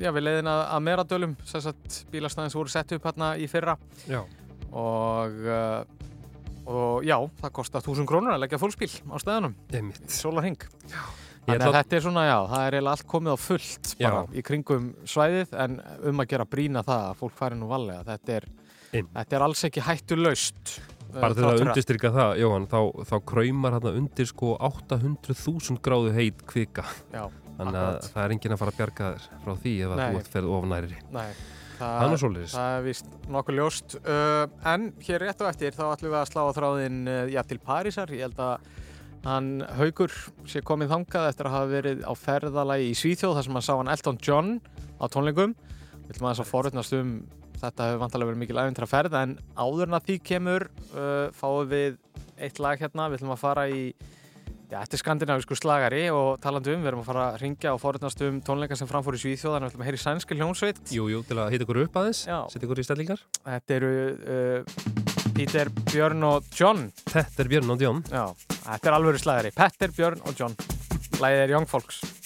já, við leiðin að, að meradölum sem sagt bílastæðin sem voru sett upp hérna í fyrra Já. og uh, og já, það kostar 1000 krónur að leggja fullspíl á Einmitt. sólarhing þetta er svona, já, það er eiginlega allt komið á fullt bara Já. í kringum svæðið en um að gera brína það að fólk fari nú valega þetta er, þetta er alls ekki hættu laust bara til að undirstyrka það, Jóhann, þá, þá kræmar hérna undir sko 800.000 gráðu heit kvika. Já, þannig að akkurat. það er enginn að fara að bjarga þér frá því ef að þú ert ferð ofnæri Nei, Það er svoleiðis. Það er vist nokkuð ljóst. Uh, en hér rétt og eftir þá ætlum við að slá á þráðinn uh, já, til Parísar. Ég held að hann Haugur sé komið þangað eftir að hafa verið á ferðalagi í Svíþjóð þar sem hann sá hann Elton John á tónlingum. Við ætlum aðeins að forutnast um þetta hefur vantarlega verið mikil æfintra ferð en áður en að því kemur uh, fáum við eitt lag hérna. Við ætlum að fara í Já, þetta er skandinavísku slagari og talandi um, við erum að fara að ringja og forutnast um tónleika sem framfór í Svíþjóð, þannig að við ætlum að heyra í sænski hljónsveit. Jú, jú, til að hita ykkur upp aðeins, setja ykkur í stellingar. Þetta eru uh, Peter, Björn og John. Petter, Björn og John. Já, þetta er alvöru slagari. Petter, Björn og John. Læðið er Young Folks.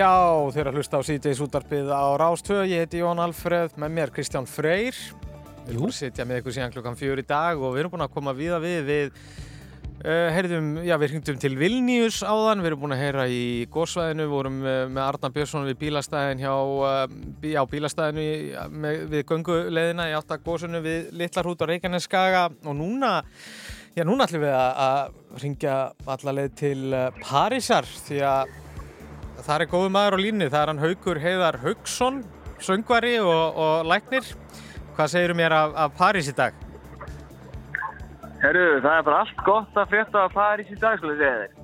Já, þeir að hlusta á síðdeis útarpið á Rástvö, ég heiti Jón Alfreð, með mér Kristján Freyr. Við erum að sitja með ykkur síðan klukkan fjör í dag og við erum búin að koma viða við. Við, uh, heyrðum, já við hringdum til Vilnius áðan, við erum búin að heyra í górsvæðinu, við vorum uh, með Arna Björnsson við bílastæðin hjá, bí- já bílastæðinu með, við gönguleðina í átta górsunu við Littlarhút og Reykjaneskaga og núna, já núna ætlum við að, ringja alla leið til Parísar því að Það er góðu maður á línni, það er hann Haukur Heiðar Hauksson, söngvari og, og læknir. Hvað segir mér af, af París í dag? Herru, það er bara allt gott að frétta að París í dag, skulle ég segja þér.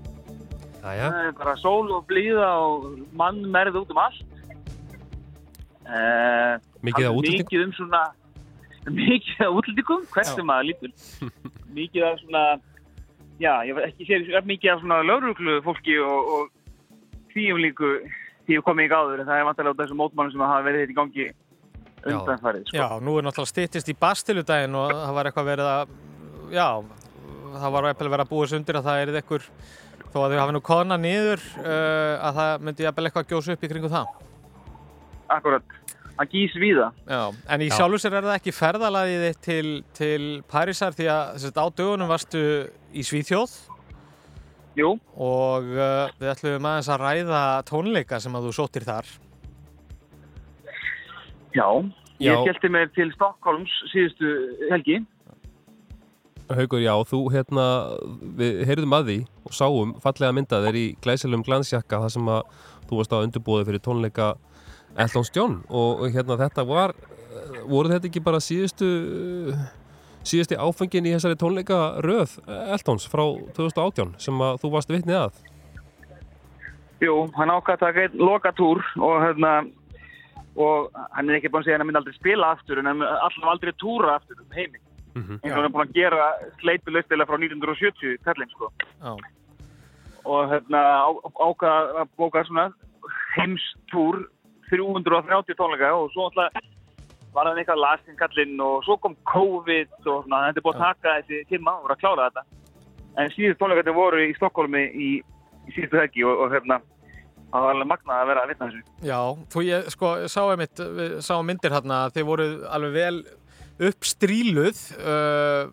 Það er bara sól og blíða og mann merð út um allt. Uh, Mikið af útlendingum? Mikið um svona, mikið af útlendingum, hversu maður lítur. mikið af svona, já, ég veit ekki sér mikið af svona lauruglu fólki og, og tíum líku því við komum í gáður en það er vantilega út af þessum mótmálum sem hafa verið þetta í gangi undanfarið. Sko. Já, nú er náttúrulega styttist í Bastiludaginn og það var eitthvað verið að, já, það var eitthvað verið að búa þessu undir að það er eitthvað, þó að þau hafi nú kona niður, uh, að það myndi eitthvað gjósa upp í kringu það. Akkurat, það gís víða. Já, en í sér er það ekki ferðalagið þitt til, til Parísar því að að á dögunum varstu í Svíþjóð. Jú. Og uh, við ætlum aðeins að ræða tónleika sem að þú sóttir þar. Já, ég Já. skellti mér til Stokkólms síðustu helgi. Haukur, já, þú hérna, við heyrðum að því og sáum fallega mynda þeir í glæsilum glansjakka þar sem að þú varst á undirbúði fyrir tónleika Eltons John og hérna þetta var, eh, voru þetta ekki bara síðustu, síðusti áfengin í þessari tónleika röð Eltons frá 2018 sem að þú varst vitnið að? Jú, hann ákvað að taka einn lokatúr og hérna og hann er ekki búin að segja að hann myndi aldrei spila aftur en hann allavega aldrei túra aftur um heiminn. eins og hann er búin að gera sleipi lögstilega frá 1970 kallinn sko Já. og hérna á- ákvað að bóka svona heimstúr 330 tónleika og svo alltaf var hann eitthvað lasinn kallinn og svo kom COVID og svona þetta er búin að taka þessi tíma voru að klára þetta en síðust tónleika voru í Stokkólmi í, í síðustu helgi og, og hérna það var alveg magnað að vera að vitna þessu Já, þú ég sko sá einmitt, við sáum myndir hérna að þið voru alveg vel uppstríluð uh,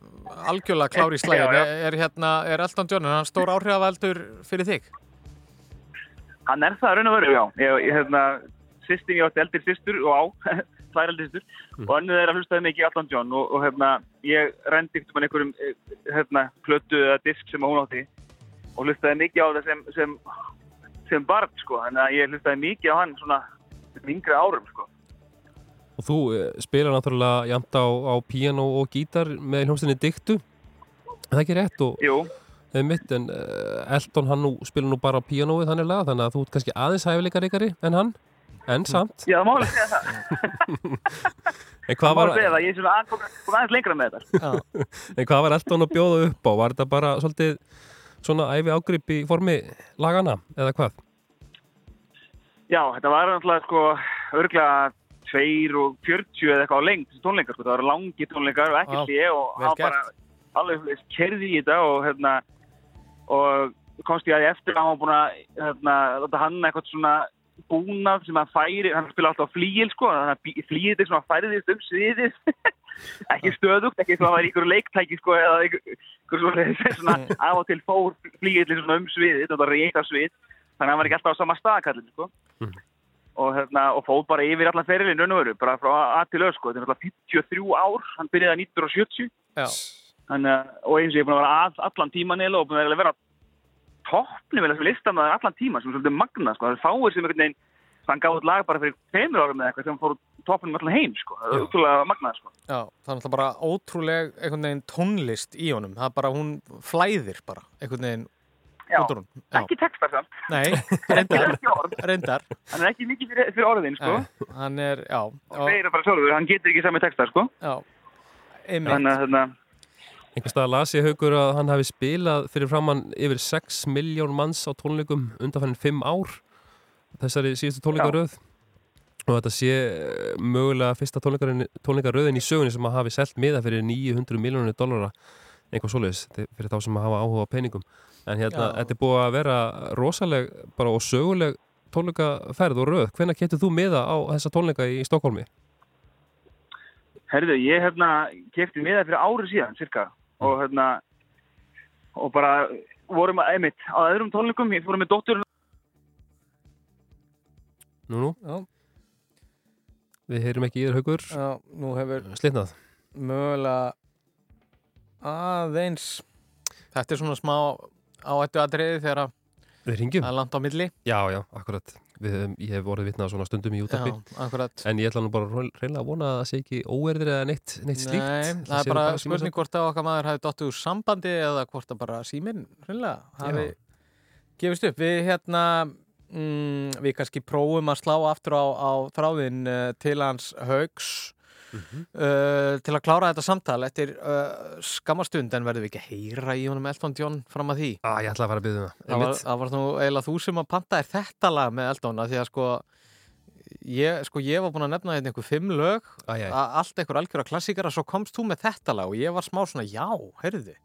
algjörlega klári í já. er, er hérna, er Elton John, hann stór áhrifavaldur fyrir þig? Hann er það raun og veru, já. Ég, ég hérna, sýstin ég átti eldir sýstur og á, tvær eldir sýstur og önnur þeirra hlustaði mikið Allan John og, og hérna, ég rendi ykkur með einhverjum eh, hérna, plötu eða disk sem hún átti og hlustaði mikið á það sem, sem, sem barn, sko. Þannig að ég hlustaði mikið á hann svona sem yngri árum, sko. Og þú eh, spilar náttúrulega jæmt á, á piano og gítar með hljómsdeinni Diktu. Er það ekki rétt? Og, Jú. Er mitt, en uh, Elton hann nú spila nú bara á píanóið þannig að þú ert kannski aðeins hæfileikaríkari en hann, en samt. Já, það má alveg segja það. En Það hvað má var, alveg segja það. Ég er svona aðeins lengra með þetta. en hvað var Elton að bjóða upp á? Var þetta bara svolítið svona æfi ágrip í formi lagana eða hvað? Já, þetta var náttúrulega sko örgulega 2 og 40 eða eitthvað á lengt tónleikar, sko. það var langi tónleikar og ekki Já, hlje og hann bara alveg kerði í þetta og hérna og komst ég að ég eftir að hann var búin að hérna, láta hann eitthvað svona búnað sem hann færi, hann spila alltaf flíil sko, að flíil er svona færiðist um sviðið. Ekki stöðugt, ekki svona að það var ykkur leiktæki sko eða ykkur, svona, svona af og til fór flíil um sviðið, þetta var reyta svið þannig að hann var ekki alltaf á sama staðkallin sko. Og, hérna, og fóð bara yfir allan ferilinn raun og veru, bara frá A til Ö sko, þetta er náttúrulega 53 ár, hann byrjaði 1970 Já. Þannig, að- og eins og ég er búin að vera að allan tíman eða og búin að vera toppni vel þessu listamæður allan tíma sem er svolítið magna sko. það er fáir sem einhvern veginn hann gáði út lag bara fyrir tveimur árum eða eitthvað sem fór toppnum allan heim sko. það er útrúlega magnað sko. Já, það er bara ótrúleg einhvern veginn tónlist í honum. Það er bara, hún flæðir bara einhvern veginn Já, ekki texta samt Nei, reyndar. reyndar. hann er ekki mikið fyrir, fyrir orðin sko. Hann er, já. og hann getur ekki sami texta sko. Já, einmitt. þannig að hérna, Einhvers stað las ég haugur að hann hafi spilað fyrir framann yfir 6 miljón manns á tónleikum undanfærin 5 ár. Þessari síðustu tónleikaröð. Og þetta sé eh, mögulega fyrsta tónleikaröðin, í sögunni sem að hafi selt miða fyrir 900 miljónir dollara einhvað svoleiðis fyrir þá sem að hafa áhuga á peningum. En hérna, Já. þetta er búið að vera rosaleg bara og söguleg tónleikaferð og röð, hvenær getur þú miða á þessa tónleika í Stokkólmi? herðu, ég kefti með það fyrir árið síðan, cirka og hérna og bara vorum að, einmitt, á öðrum tónleikum. Ég fórum með dóttur. Nú, nú, Já. við heyrum ekki í þér haugur Já, nú hefur slitnað. mögulega aðeins. Þetta er svona smá áættu aðriði þegar að Við ringjum. það er langt á milli. Já, já, akkurat. Við, ég hef vorið vitnað svona stundum í útarpi. En ég ætla nú bara reyn- reynilega að vona að það sé ekki óerðir eða neitt, neitt slíkt. Nei, það er sé bara spurning hvort að okkar maður hafi dottið úr sambandi eða hvort að bara síminn hreinlega hafi gefist upp. Við hérna mm, við kannski prófum að slá aftur á, á þráðin uh, til hans haugs uh, til að klára þetta samtal eftir uh, skamastund en verðum við ekki að heyra í honum Elton John fram að því ah, Ég ætla að fara að byggja það Það var, það var nú eiginlega þú sem að panta er þetta lag með Elton af því að sko ég, sko ég var búin að nefna hérna einhver fimm lög Æ, æ. a- allt einhver algjör klassikara svo komst þú með þetta lag og ég var smá svona já, heyrðu,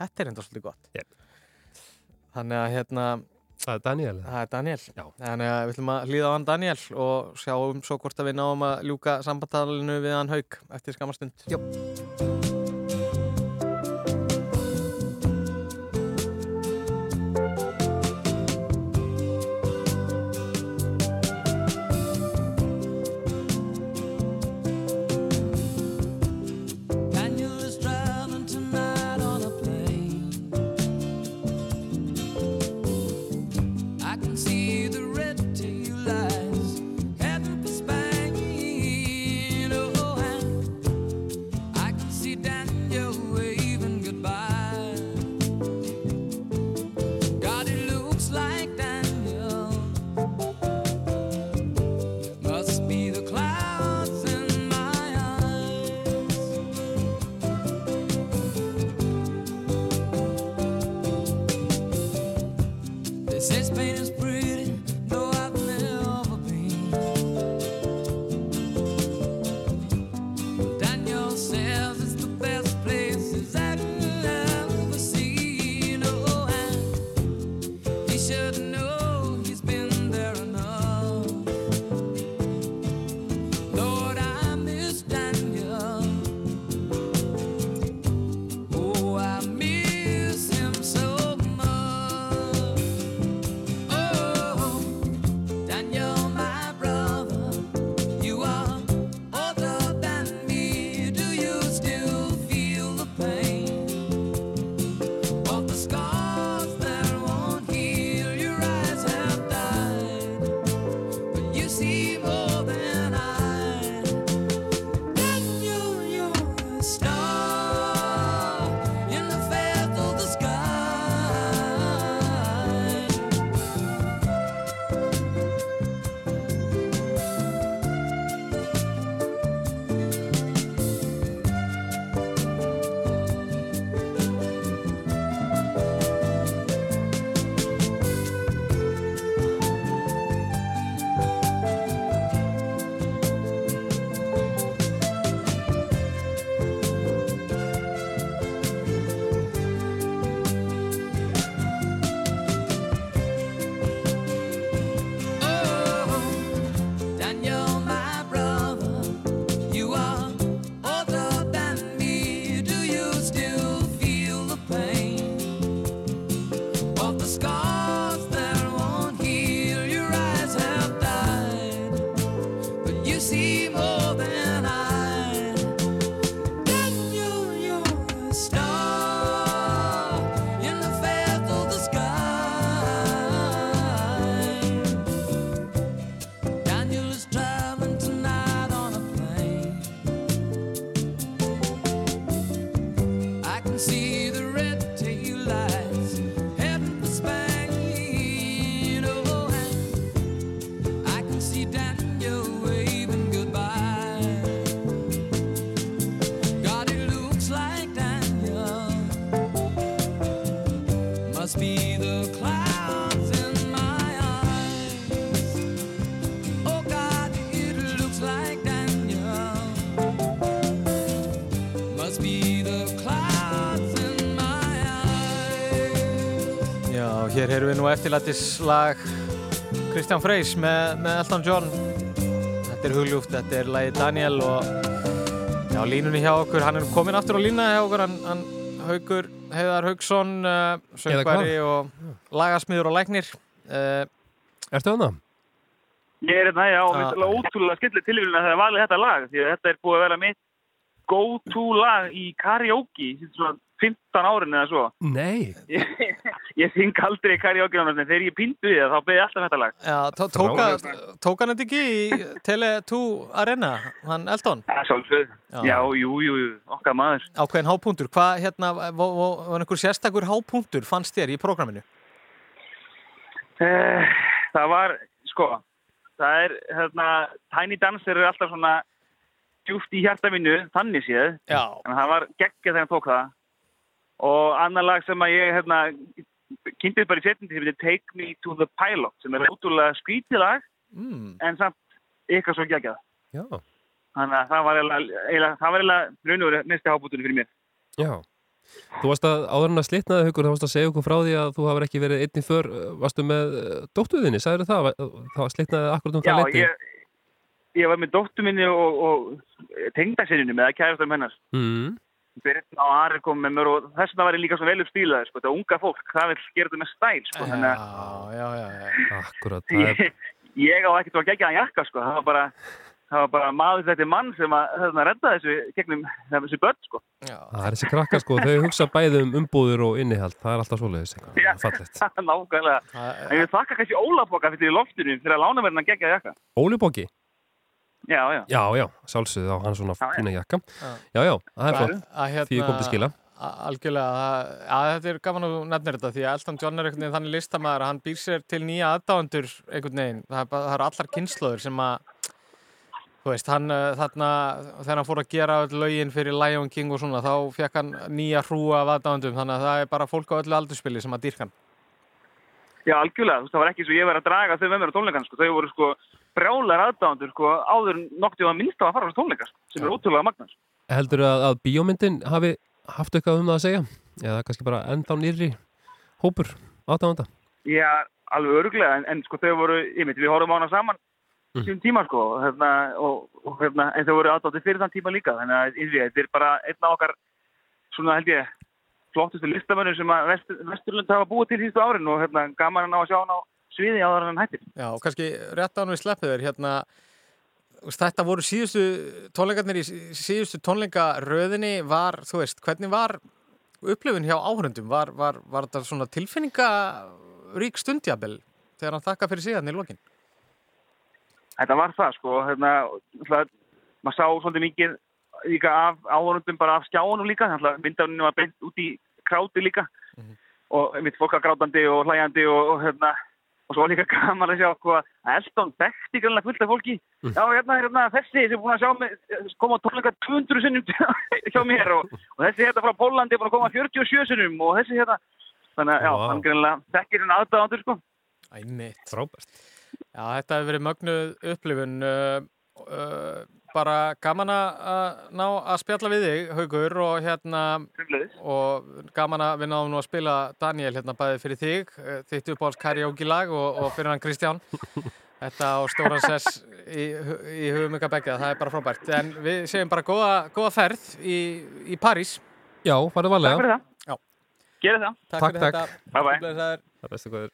þetta er enda svolítið gott yep. þannig að hérna Það er Daniel Það er Daniel. Já. Þannig að við ætlum að hlýða á hann Daniel og sjáum svo hvort að við náum að ljúka sambantalinu við hann Haug eftir skamastund Jó hér erum við nú eftirlætislag Kristján Freys með, með Elton John. Þetta er hugljúft, þetta er lagi Daniel og já, línunni hjá okkur, hann er komin aftur á lína hjá okkur, hann, hann Haugur Heiðar Haugsson, uh, söngværi og lagasmiður og læknir. Uh, Ertu þarna? Ég er hérna, já, og Ah. mér finnst alveg ótrúlega skemmtileg tilvíðin að það er valið þetta lag því að þetta er búið að vera mitt go-to lag í karaoke í svona 15 árin eða svo. Nei. Ég, syng aldrei karaoke en þegar ég píndu því þá beði alltaf þetta lag. já, tó- tók, að- tók hann þetta ekki í Tele2 Arena, hann Elton? Já, sjálfsögð. Já. Jú, jú, jú, okkar maður. Ákveðin hápunktur, hvað hérna, var, einhver sérstakur hápunktur fannst þér í prógraminu? Eh, það var, sko, það er, hérna, Tiny Dancer er alltaf svona djúft í hjarta mínu, þannig séð. Já. En það var geggjað þegar hann tók það. Og annar lag sem að ég, hérna, kynntið bara í setjandi sem heitir Take Me to the Pilot, sem er útrúlega skrítið lag, Mm. en samt eitthvað svo geggjað. Þannig að það var eiginlega, það var eiginlega næsti hábútunni fyrir mér. Já. Þú varst að áður en að slitnaði hugur, þá varst að segja okkur frá því að þú hafur ekki verið einnig för, varstu með dóttuðinni, sagður það? Það slitnaði akkurat um Já, það leiti. ég, ég var með dóttu minni og, og tengdasininu með að kærast um hennar. Mm. Birna og Ari kom með mér og þess vegna var ég líka svo vel uppstílaði, sko. Það unga fólk, það vil gera þetta með stæl, sko. Þannig að Já, já, já. Akkurat, það ég, ég á ekkert að gegja hann jakka, sko. Það var bara, það var bara maður þetta mann sem að, þarna, redda þessu gegnum þessu börn, sko. Það er þessi krakkar sko, þau hugsa bæði um umbúður og innihald, það er alltaf svoleiðis eitthvað, Já, nákvæmlega. En ég þakka kannski Ólaboka fyrir loftinu fyrir að lána hann að gegja jakka. Ólibóki? Já, já. Já, já, sjálfsögðu á hann svona fína jakka. Já. Já, það er flott, hérna- því ég kom til skila. a- Algjörlega, það- að þetta er gaman að þú nefnir þetta því að Elton John er einhvern veginn þannig listamæður að hann býr sér til nýja aðdáendur einhvern veginn, það er, bara- það eru allar kynnslóður sem að þú veist, hann uh, þarna þegar hann fór að gera öll lögin fyrir Lion King og svona, þá fekk hann nýja hrúa af aðdáendum, þannig að það er bara fólk á öllu aldurspili sem að dýrka hann Já, algjörlega. Þú veist, það var ekki svo ég verið að draga þau með mér á tónleikan, sko. Þau voru, sko, brjálar aðdándur, sko, áður noktið að minnst á að fara á tónleika, sko, sem er ótrúlega magnast. Heldur að, að bíómyndin hafi haft eitthvað um það að segja? Eða kannski bara ennþá nýrri hópur aðdáðanda? Já, alveg örglega, en, en sko, þau voru, ég myndi, við horfum á hana saman Mm. sín tíma, sko, hérna, og, og hérna, en þau voru aðdándur fyrir þann tíma líka, þannig að, innri, þetta er bara einn af okkar, svona held ég, flottustu listamönnum sem að Vestur, Vesturlund hafa búið til síðustu árin og hérna, gaman að ná að sjá hann á sviði áður en hættir. Já, og kannski rétt ánum við sleppið þér hérna þetta voru síðustu tónleikarnir í síðustu tónleikaröðinni var, þú veist, hvernig var upplifun hjá áhörundum? Var, var, var þetta svona tilfinningarík stundjabel þegar hann þakka fyrir síðan í lokin? Þetta var það sko, hérna, maður sá svolítið mikið líka af áhörundum bara af skjáunum líka, myndafninu var beint út í kráti líka og mitt fólk að grátandi og hlæjandi og, og hérna, og svo líka gaman að sjá hvað að Eldon þekkti grannlega fullt af fólki já, hérna, hérna, þessi sem er búin að sjá mig koma tónleika 200 sinnum hjá mér og, og þessi hérna frá Pólandi er búin að koma 47 sinnum og þessi hérna þannig að já, Vá. hann grannlega þekkir hann aðdáðandur sko Æmitt. Frábært. Já, þetta hefur verið mögnuð upplifun. Uh, uh, bara gaman að ná að spjalla við þig, Haugur, og hérna, og gaman að við náðum nú að spila Daniel hérna bæði fyrir þig, uh, þitt uppáhalds karaoke lag og, og fyrir hann Kristján. Þetta á stóran sess í, í hugum ykkar begja, það er bara frábært. En við segjum bara góða, góða ferð í, í París. Já, farið varlega. Takk fyrir það. Já. Gerið það. Takk, Takk, fyrir takk. þetta. Bye, bye. Það er bestu góður.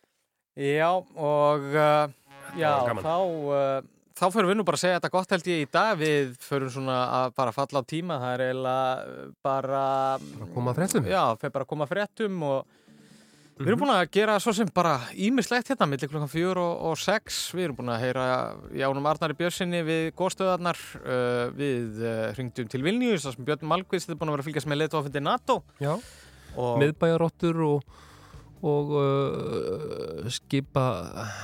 Já, og uh, já, þá, uh, þá fyrir við nú bara að segja þetta gott held ég í dag. Við förum svona að bara falla á tíma. Það er eiginlega uh, bara... Bara koma fréttum. Já, bara koma fréttum og við erum búin að gera svo sem bara ímislegt hérna millir klukkan fjör og, og sex. Við erum búin að heyra Jánum Arnari Björnsinni við góðstöðarnar. Uh, við uh, hringdum til Vilnius, þar sem Björn Malkvist er búin að vera að fylgjast með leitofindi NATO. Já. Miðbæjarottur og, og uh, skipa uh,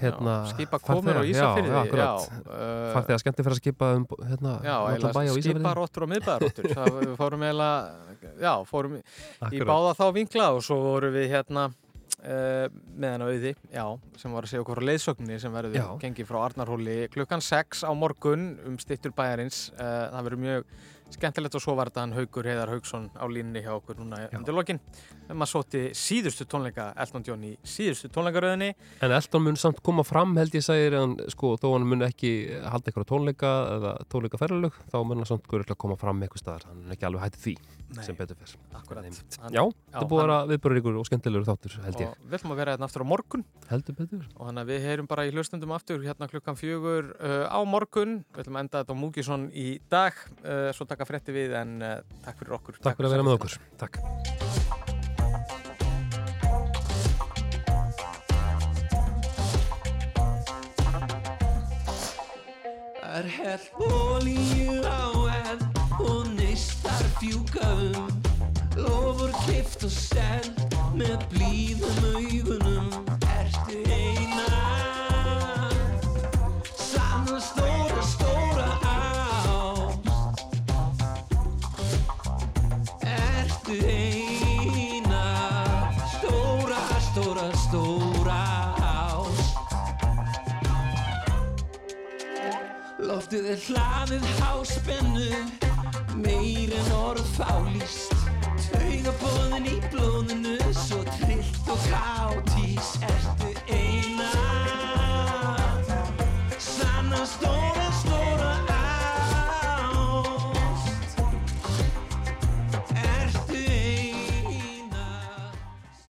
hérna Já, skipa komur á akkurat. já, uh, Farþega skemmti fyrir að skipa um hérna, Já, Ísafirði. skiparóttur og miðbæðaróttur það við fórum eiginlega já, fórum í, í Akkurat. báða þá vinkla og svo vorum við hérna uh, með hann auði, já, sem var að segja okkur á leiðsögninni sem verður gengið frá Arnarhóli klukkan 6 á morgun um stittur bæjarins uh, það verður mjög skemmtilegt og svo var þetta hann Haugur Heiðar Haugsson á línni hjá okkur núna undir lokin. Að sóti síðustu tónleika Elton John í síðustu tónleikaröðinni. En Elton mun samt koma fram held ég segir en sko þó hann mun ekki halda eitthvað tónleika eða tónleika ferðalög þá mun hann samt guðurlega koma fram eitthvað staðar. Hann er ekki alveg hættið því Nei, sem betur fyrr akkurat. Hann- Já, þetta búið að vera viðbörur ykkur og skemmtilegur þáttur held ég. Og við ætlum að vera hérna aftur á morgun. Heldur betur. Og þannig að við heyrum bara í hlustundum aftur hérna klukkan fjögur uh, á morgun. Við ætlum að enda þetta á Múkisson í dag uh, taka frétti við en uh, takk fyrir okkur. Takk fyrir að vera með okkur. Takk. Er hell olíu á enn og neistar fjúka um Lofur kift og send með blíðum augunum ertu eina Stóra, stóra, stóra ást Loftið er hlaðið háspennu Meir en orð fálist Taugabóðin í blóðinu Svo trillt og káttís Ertu eina Sanna stóra